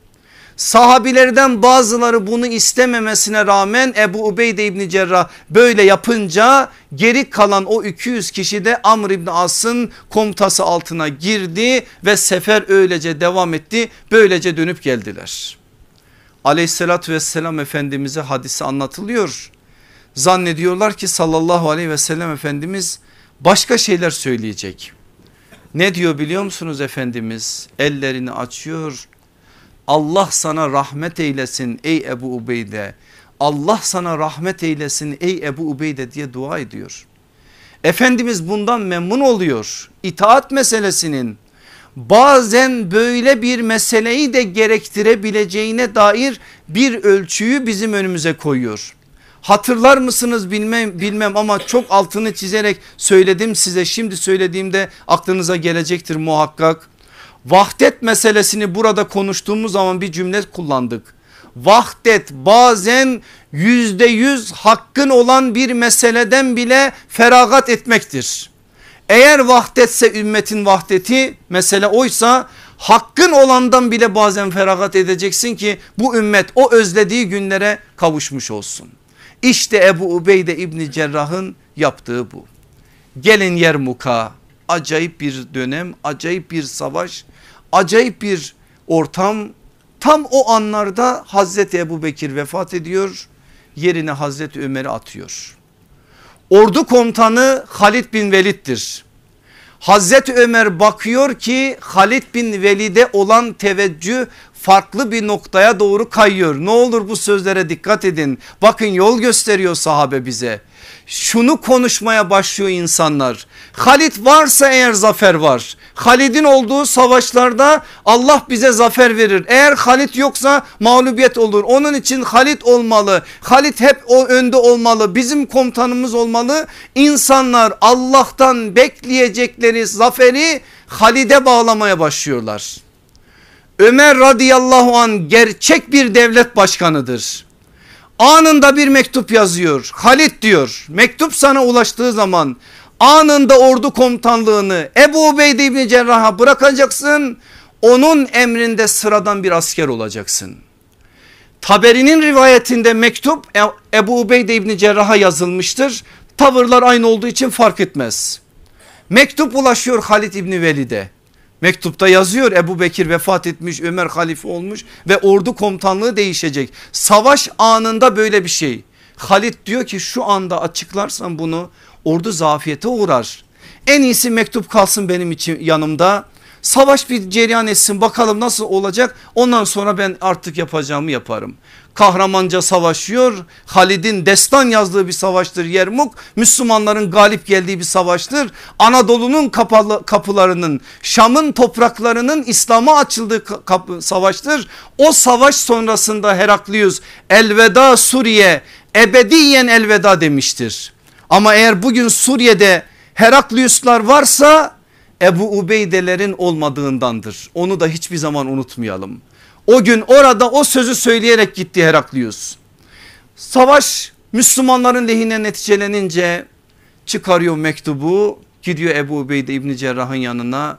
[SPEAKER 1] Sahabilerden bazıları bunu istememesine rağmen Ebu Ubeyde İbni Cerrah böyle yapınca geri kalan o 200 kişi de Amr İbni As'ın komutası altına girdi ve sefer öylece devam etti. Böylece dönüp geldiler. Aleyhissalatü vesselam Efendimiz'e hadisi anlatılıyor. Zannediyorlar ki sallallahu aleyhi ve sellem Efendimiz başka şeyler söyleyecek. Ne diyor biliyor musunuz Efendimiz? Ellerini açıyor Allah sana rahmet eylesin ey Ebu Ubeyde. Allah sana rahmet eylesin ey Ebu Ubeyde diye dua ediyor. Efendimiz bundan memnun oluyor. İtaat meselesinin bazen böyle bir meseleyi de gerektirebileceğine dair bir ölçüyü bizim önümüze koyuyor. Hatırlar mısınız bilmem, bilmem ama çok altını çizerek söyledim size şimdi söylediğimde aklınıza gelecektir muhakkak. Vahdet meselesini burada konuştuğumuz zaman bir cümle kullandık. Vahdet bazen yüzde yüz hakkın olan bir meseleden bile feragat etmektir. Eğer vahdetse ümmetin vahdeti mesele oysa hakkın olandan bile bazen feragat edeceksin ki bu ümmet o özlediği günlere kavuşmuş olsun. İşte Ebu Ubeyde İbni Cerrah'ın yaptığı bu. Gelin Yermuk'a acayip bir dönem acayip bir savaş acayip bir ortam tam o anlarda Hazreti Ebu Bekir vefat ediyor yerine Hazreti Ömer'i atıyor. Ordu komutanı Halid bin Velid'dir. Hazreti Ömer bakıyor ki Halid bin Velid'e olan teveccüh farklı bir noktaya doğru kayıyor. Ne olur bu sözlere dikkat edin. Bakın yol gösteriyor sahabe bize. Şunu konuşmaya başlıyor insanlar. Halit varsa eğer zafer var. Halid'in olduğu savaşlarda Allah bize zafer verir. Eğer Halit yoksa mağlubiyet olur. Onun için Halit olmalı. Halit hep o önde olmalı. Bizim komutanımız olmalı. İnsanlar Allah'tan bekleyecekleri zaferi Halid'e bağlamaya başlıyorlar. Ömer radıyallahu an gerçek bir devlet başkanıdır. Anında bir mektup yazıyor. Halit diyor mektup sana ulaştığı zaman anında ordu komutanlığını Ebu Ubeyde İbni Cerrah'a bırakacaksın. Onun emrinde sıradan bir asker olacaksın. Taberi'nin rivayetinde mektup e- Ebu Ubeyde İbni Cerrah'a yazılmıştır. Tavırlar aynı olduğu için fark etmez. Mektup ulaşıyor Halit İbni Velid'e. Mektupta yazıyor Ebu Bekir vefat etmiş Ömer halife olmuş ve ordu komutanlığı değişecek. Savaş anında böyle bir şey. Halit diyor ki şu anda açıklarsam bunu ordu zafiyete uğrar. En iyisi mektup kalsın benim için yanımda. Savaş bir cereyan etsin bakalım nasıl olacak ondan sonra ben artık yapacağımı yaparım kahramanca savaşıyor. Halid'in destan yazdığı bir savaştır Yermuk. Müslümanların galip geldiği bir savaştır. Anadolu'nun kapılarının Şam'ın topraklarının İslam'a açıldığı savaştır. O savaş sonrasında Heraklius elveda Suriye ebediyen elveda demiştir. Ama eğer bugün Suriye'de Herakliuslar varsa Ebu Ubeyde'lerin olmadığındandır. Onu da hiçbir zaman unutmayalım. O gün orada o sözü söyleyerek gitti Heraklius. Savaş Müslümanların lehine neticelenince çıkarıyor mektubu gidiyor Ebu Ubeyde İbni Cerrah'ın yanına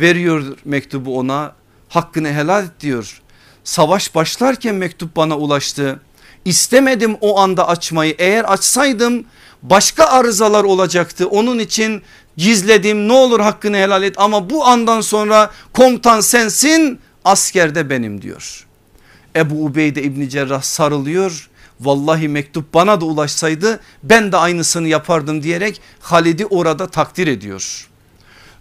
[SPEAKER 1] veriyor mektubu ona hakkını helal et diyor. Savaş başlarken mektup bana ulaştı. İstemedim o anda açmayı eğer açsaydım başka arızalar olacaktı. Onun için gizledim ne olur hakkını helal et ama bu andan sonra komutan sensin asker de benim diyor. Ebu Ubeyde İbni Cerrah sarılıyor. Vallahi mektup bana da ulaşsaydı ben de aynısını yapardım diyerek Halid'i orada takdir ediyor.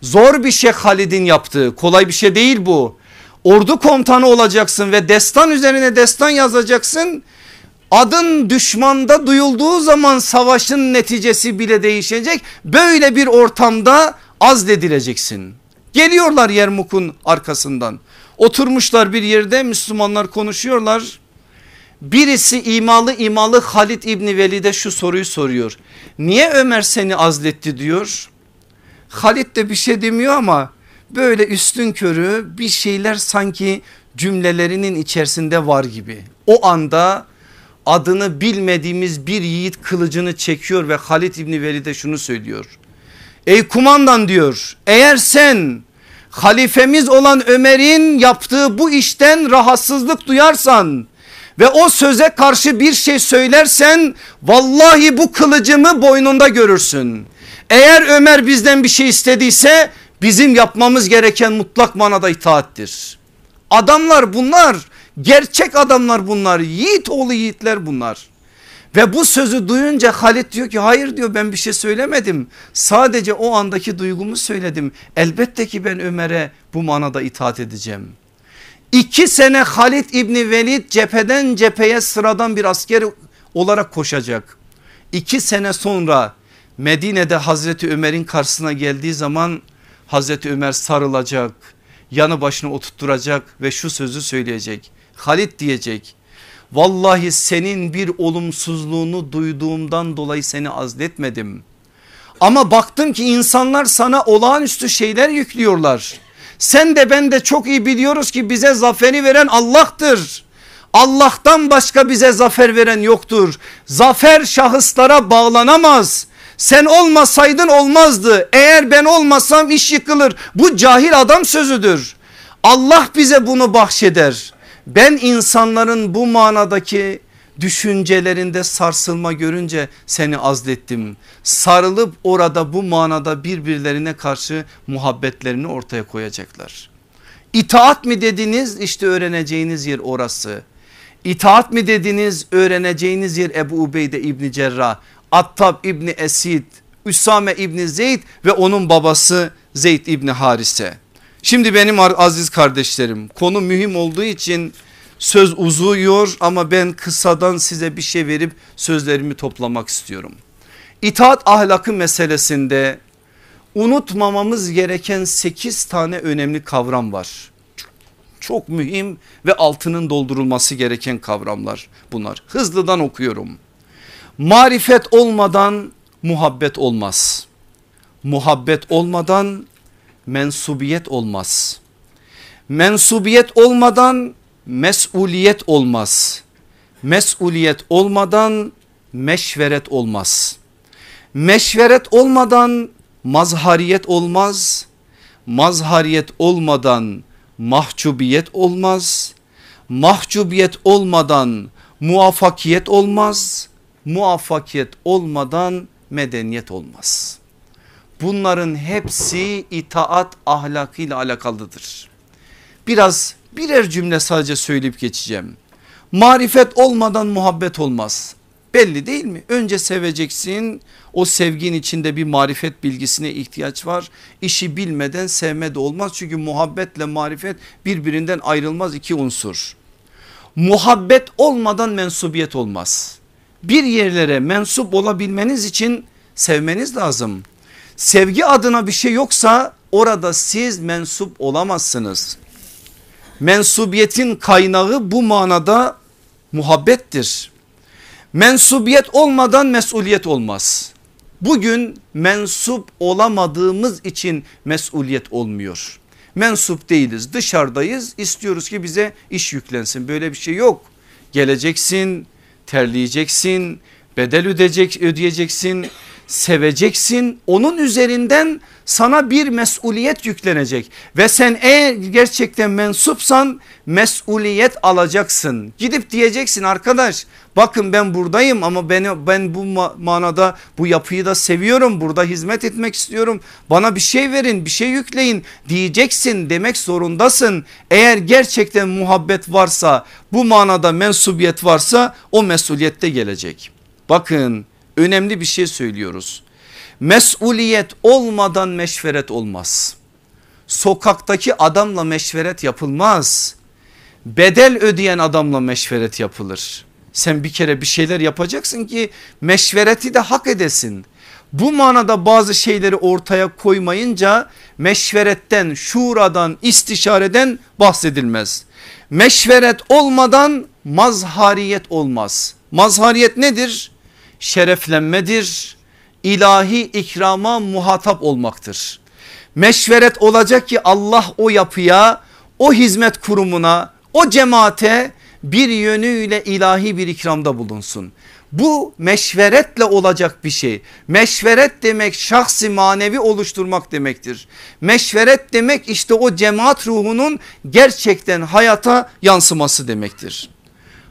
[SPEAKER 1] Zor bir şey Halid'in yaptığı kolay bir şey değil bu. Ordu komutanı olacaksın ve destan üzerine destan yazacaksın. Adın düşmanda duyulduğu zaman savaşın neticesi bile değişecek. Böyle bir ortamda azledileceksin. Geliyorlar Yermuk'un arkasından. Oturmuşlar bir yerde Müslümanlar konuşuyorlar. Birisi imalı imalı Halid İbni Velid'e şu soruyu soruyor. Niye Ömer seni azletti diyor. Halid de bir şey demiyor ama böyle üstün körü bir şeyler sanki cümlelerinin içerisinde var gibi. O anda adını bilmediğimiz bir yiğit kılıcını çekiyor ve Halid İbni Velid'e şunu söylüyor. Ey kumandan diyor eğer sen halifemiz olan Ömer'in yaptığı bu işten rahatsızlık duyarsan ve o söze karşı bir şey söylersen vallahi bu kılıcımı boynunda görürsün. Eğer Ömer bizden bir şey istediyse bizim yapmamız gereken mutlak manada itaattir. Adamlar bunlar gerçek adamlar bunlar yiğit oğlu yiğitler bunlar. Ve bu sözü duyunca Halit diyor ki hayır diyor ben bir şey söylemedim. Sadece o andaki duygumu söyledim. Elbette ki ben Ömer'e bu manada itaat edeceğim. İki sene Halit İbni Velid cepheden cepheye sıradan bir asker olarak koşacak. İki sene sonra Medine'de Hazreti Ömer'in karşısına geldiği zaman Hazreti Ömer sarılacak yanı başına oturtturacak ve şu sözü söyleyecek. Halit diyecek Vallahi senin bir olumsuzluğunu duyduğumdan dolayı seni azletmedim. Ama baktım ki insanlar sana olağanüstü şeyler yüklüyorlar. Sen de ben de çok iyi biliyoruz ki bize zaferi veren Allah'tır. Allah'tan başka bize zafer veren yoktur. Zafer şahıslara bağlanamaz. Sen olmasaydın olmazdı. Eğer ben olmasam iş yıkılır. Bu cahil adam sözüdür. Allah bize bunu bahşeder. Ben insanların bu manadaki düşüncelerinde sarsılma görünce seni azlettim. Sarılıp orada bu manada birbirlerine karşı muhabbetlerini ortaya koyacaklar. İtaat mi dediniz işte öğreneceğiniz yer orası. İtaat mi dediniz öğreneceğiniz yer Ebu Ubeyde İbni Cerrah, Attab İbni Esid, Üsame İbni Zeyd ve onun babası Zeyd İbni Harise. Şimdi benim aziz kardeşlerim konu mühim olduğu için söz uzuyor ama ben kısadan size bir şey verip sözlerimi toplamak istiyorum. İtaat ahlakı meselesinde unutmamamız gereken 8 tane önemli kavram var. Çok mühim ve altının doldurulması gereken kavramlar bunlar. Hızlıdan okuyorum. Marifet olmadan muhabbet olmaz. Muhabbet olmadan mensubiyet olmaz. Mensubiyet olmadan mesuliyet olmaz. Mesuliyet olmadan meşveret olmaz. Meşveret olmadan mazhariyet olmaz. Mazhariyet olmadan mahcubiyet olmaz. Mahcubiyet olmadan muvaffakiyet olmaz. Muvaffakiyet olmadan medeniyet olmaz. Bunların hepsi itaat ahlakıyla alakalıdır. Biraz birer cümle sadece söyleyip geçeceğim. Marifet olmadan muhabbet olmaz. Belli değil mi? Önce seveceksin. O sevgin içinde bir marifet bilgisine ihtiyaç var. İşi bilmeden sevme de olmaz. Çünkü muhabbetle marifet birbirinden ayrılmaz iki unsur. Muhabbet olmadan mensubiyet olmaz. Bir yerlere mensup olabilmeniz için sevmeniz lazım. Sevgi adına bir şey yoksa orada siz mensup olamazsınız. Mensubiyetin kaynağı bu manada muhabbettir. Mensubiyet olmadan mesuliyet olmaz. Bugün mensup olamadığımız için mesuliyet olmuyor. Mensup değiliz dışarıdayız istiyoruz ki bize iş yüklensin böyle bir şey yok. Geleceksin terleyeceksin bedel ödeyecek, ödeyeceksin seveceksin onun üzerinden sana bir mesuliyet yüklenecek ve sen eğer gerçekten mensupsan mesuliyet alacaksın. Gidip diyeceksin arkadaş bakın ben buradayım ama ben, ben bu manada bu yapıyı da seviyorum burada hizmet etmek istiyorum. Bana bir şey verin bir şey yükleyin diyeceksin demek zorundasın. Eğer gerçekten muhabbet varsa bu manada mensubiyet varsa o mesuliyette gelecek. Bakın önemli bir şey söylüyoruz. Mesuliyet olmadan meşveret olmaz. Sokaktaki adamla meşveret yapılmaz. Bedel ödeyen adamla meşveret yapılır. Sen bir kere bir şeyler yapacaksın ki meşvereti de hak edesin. Bu manada bazı şeyleri ortaya koymayınca meşveretten, şuradan, istişareden bahsedilmez. Meşveret olmadan mazhariyet olmaz. Mazhariyet nedir? Şereflenmedir, ilahi ikrama muhatap olmaktır. Meşveret olacak ki Allah o yapıya, o hizmet kurumuna, o cemaate bir yönüyle ilahi bir ikramda bulunsun. Bu meşveretle olacak bir şey. Meşveret demek şahsi manevi oluşturmak demektir. Meşveret demek işte o cemaat ruhunun gerçekten hayata yansıması demektir.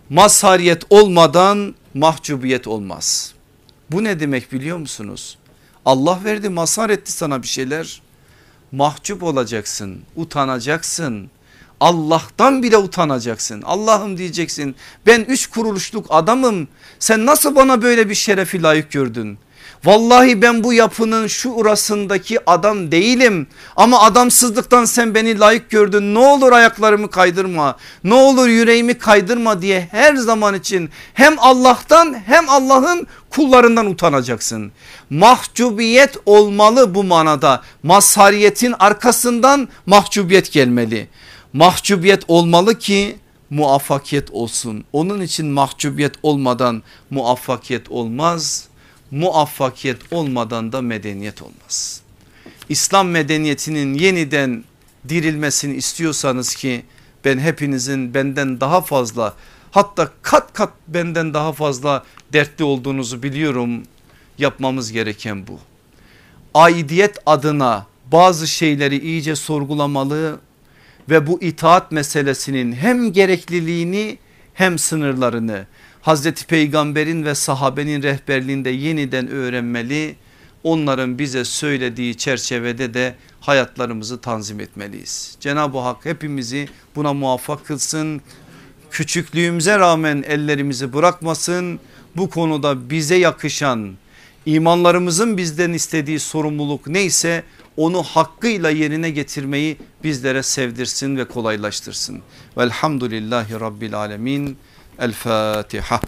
[SPEAKER 1] Mazhariyet olmadan mahcubiyet olmaz. Bu ne demek biliyor musunuz? Allah verdi mazhar etti sana bir şeyler. Mahcup olacaksın, utanacaksın. Allah'tan bile utanacaksın. Allah'ım diyeceksin ben üç kuruluşluk adamım. Sen nasıl bana böyle bir şerefi layık gördün? Vallahi ben bu yapının şu urasındaki adam değilim ama adamsızlıktan sen beni layık gördün ne olur ayaklarımı kaydırma ne olur yüreğimi kaydırma diye her zaman için hem Allah'tan hem Allah'ın kullarından utanacaksın. Mahcubiyet olmalı bu manada mazhariyetin arkasından mahcubiyet gelmeli. Mahcubiyet olmalı ki muvaffakiyet olsun. Onun için mahcubiyet olmadan muvaffakiyet olmaz muvaffakiyet olmadan da medeniyet olmaz. İslam medeniyetinin yeniden dirilmesini istiyorsanız ki ben hepinizin benden daha fazla hatta kat kat benden daha fazla dertli olduğunuzu biliyorum. Yapmamız gereken bu. Aidiyet adına bazı şeyleri iyice sorgulamalı ve bu itaat meselesinin hem gerekliliğini hem sınırlarını Hazreti Peygamber'in ve sahabenin rehberliğinde yeniden öğrenmeli. Onların bize söylediği çerçevede de hayatlarımızı tanzim etmeliyiz. Cenab-ı Hak hepimizi buna muvaffak kılsın. Küçüklüğümüze rağmen ellerimizi bırakmasın. Bu konuda bize yakışan İmanlarımızın bizden istediği sorumluluk neyse onu hakkıyla yerine getirmeyi bizlere sevdirsin ve kolaylaştırsın. Velhamdülillahi Rabbil Alemin. El Fatiha.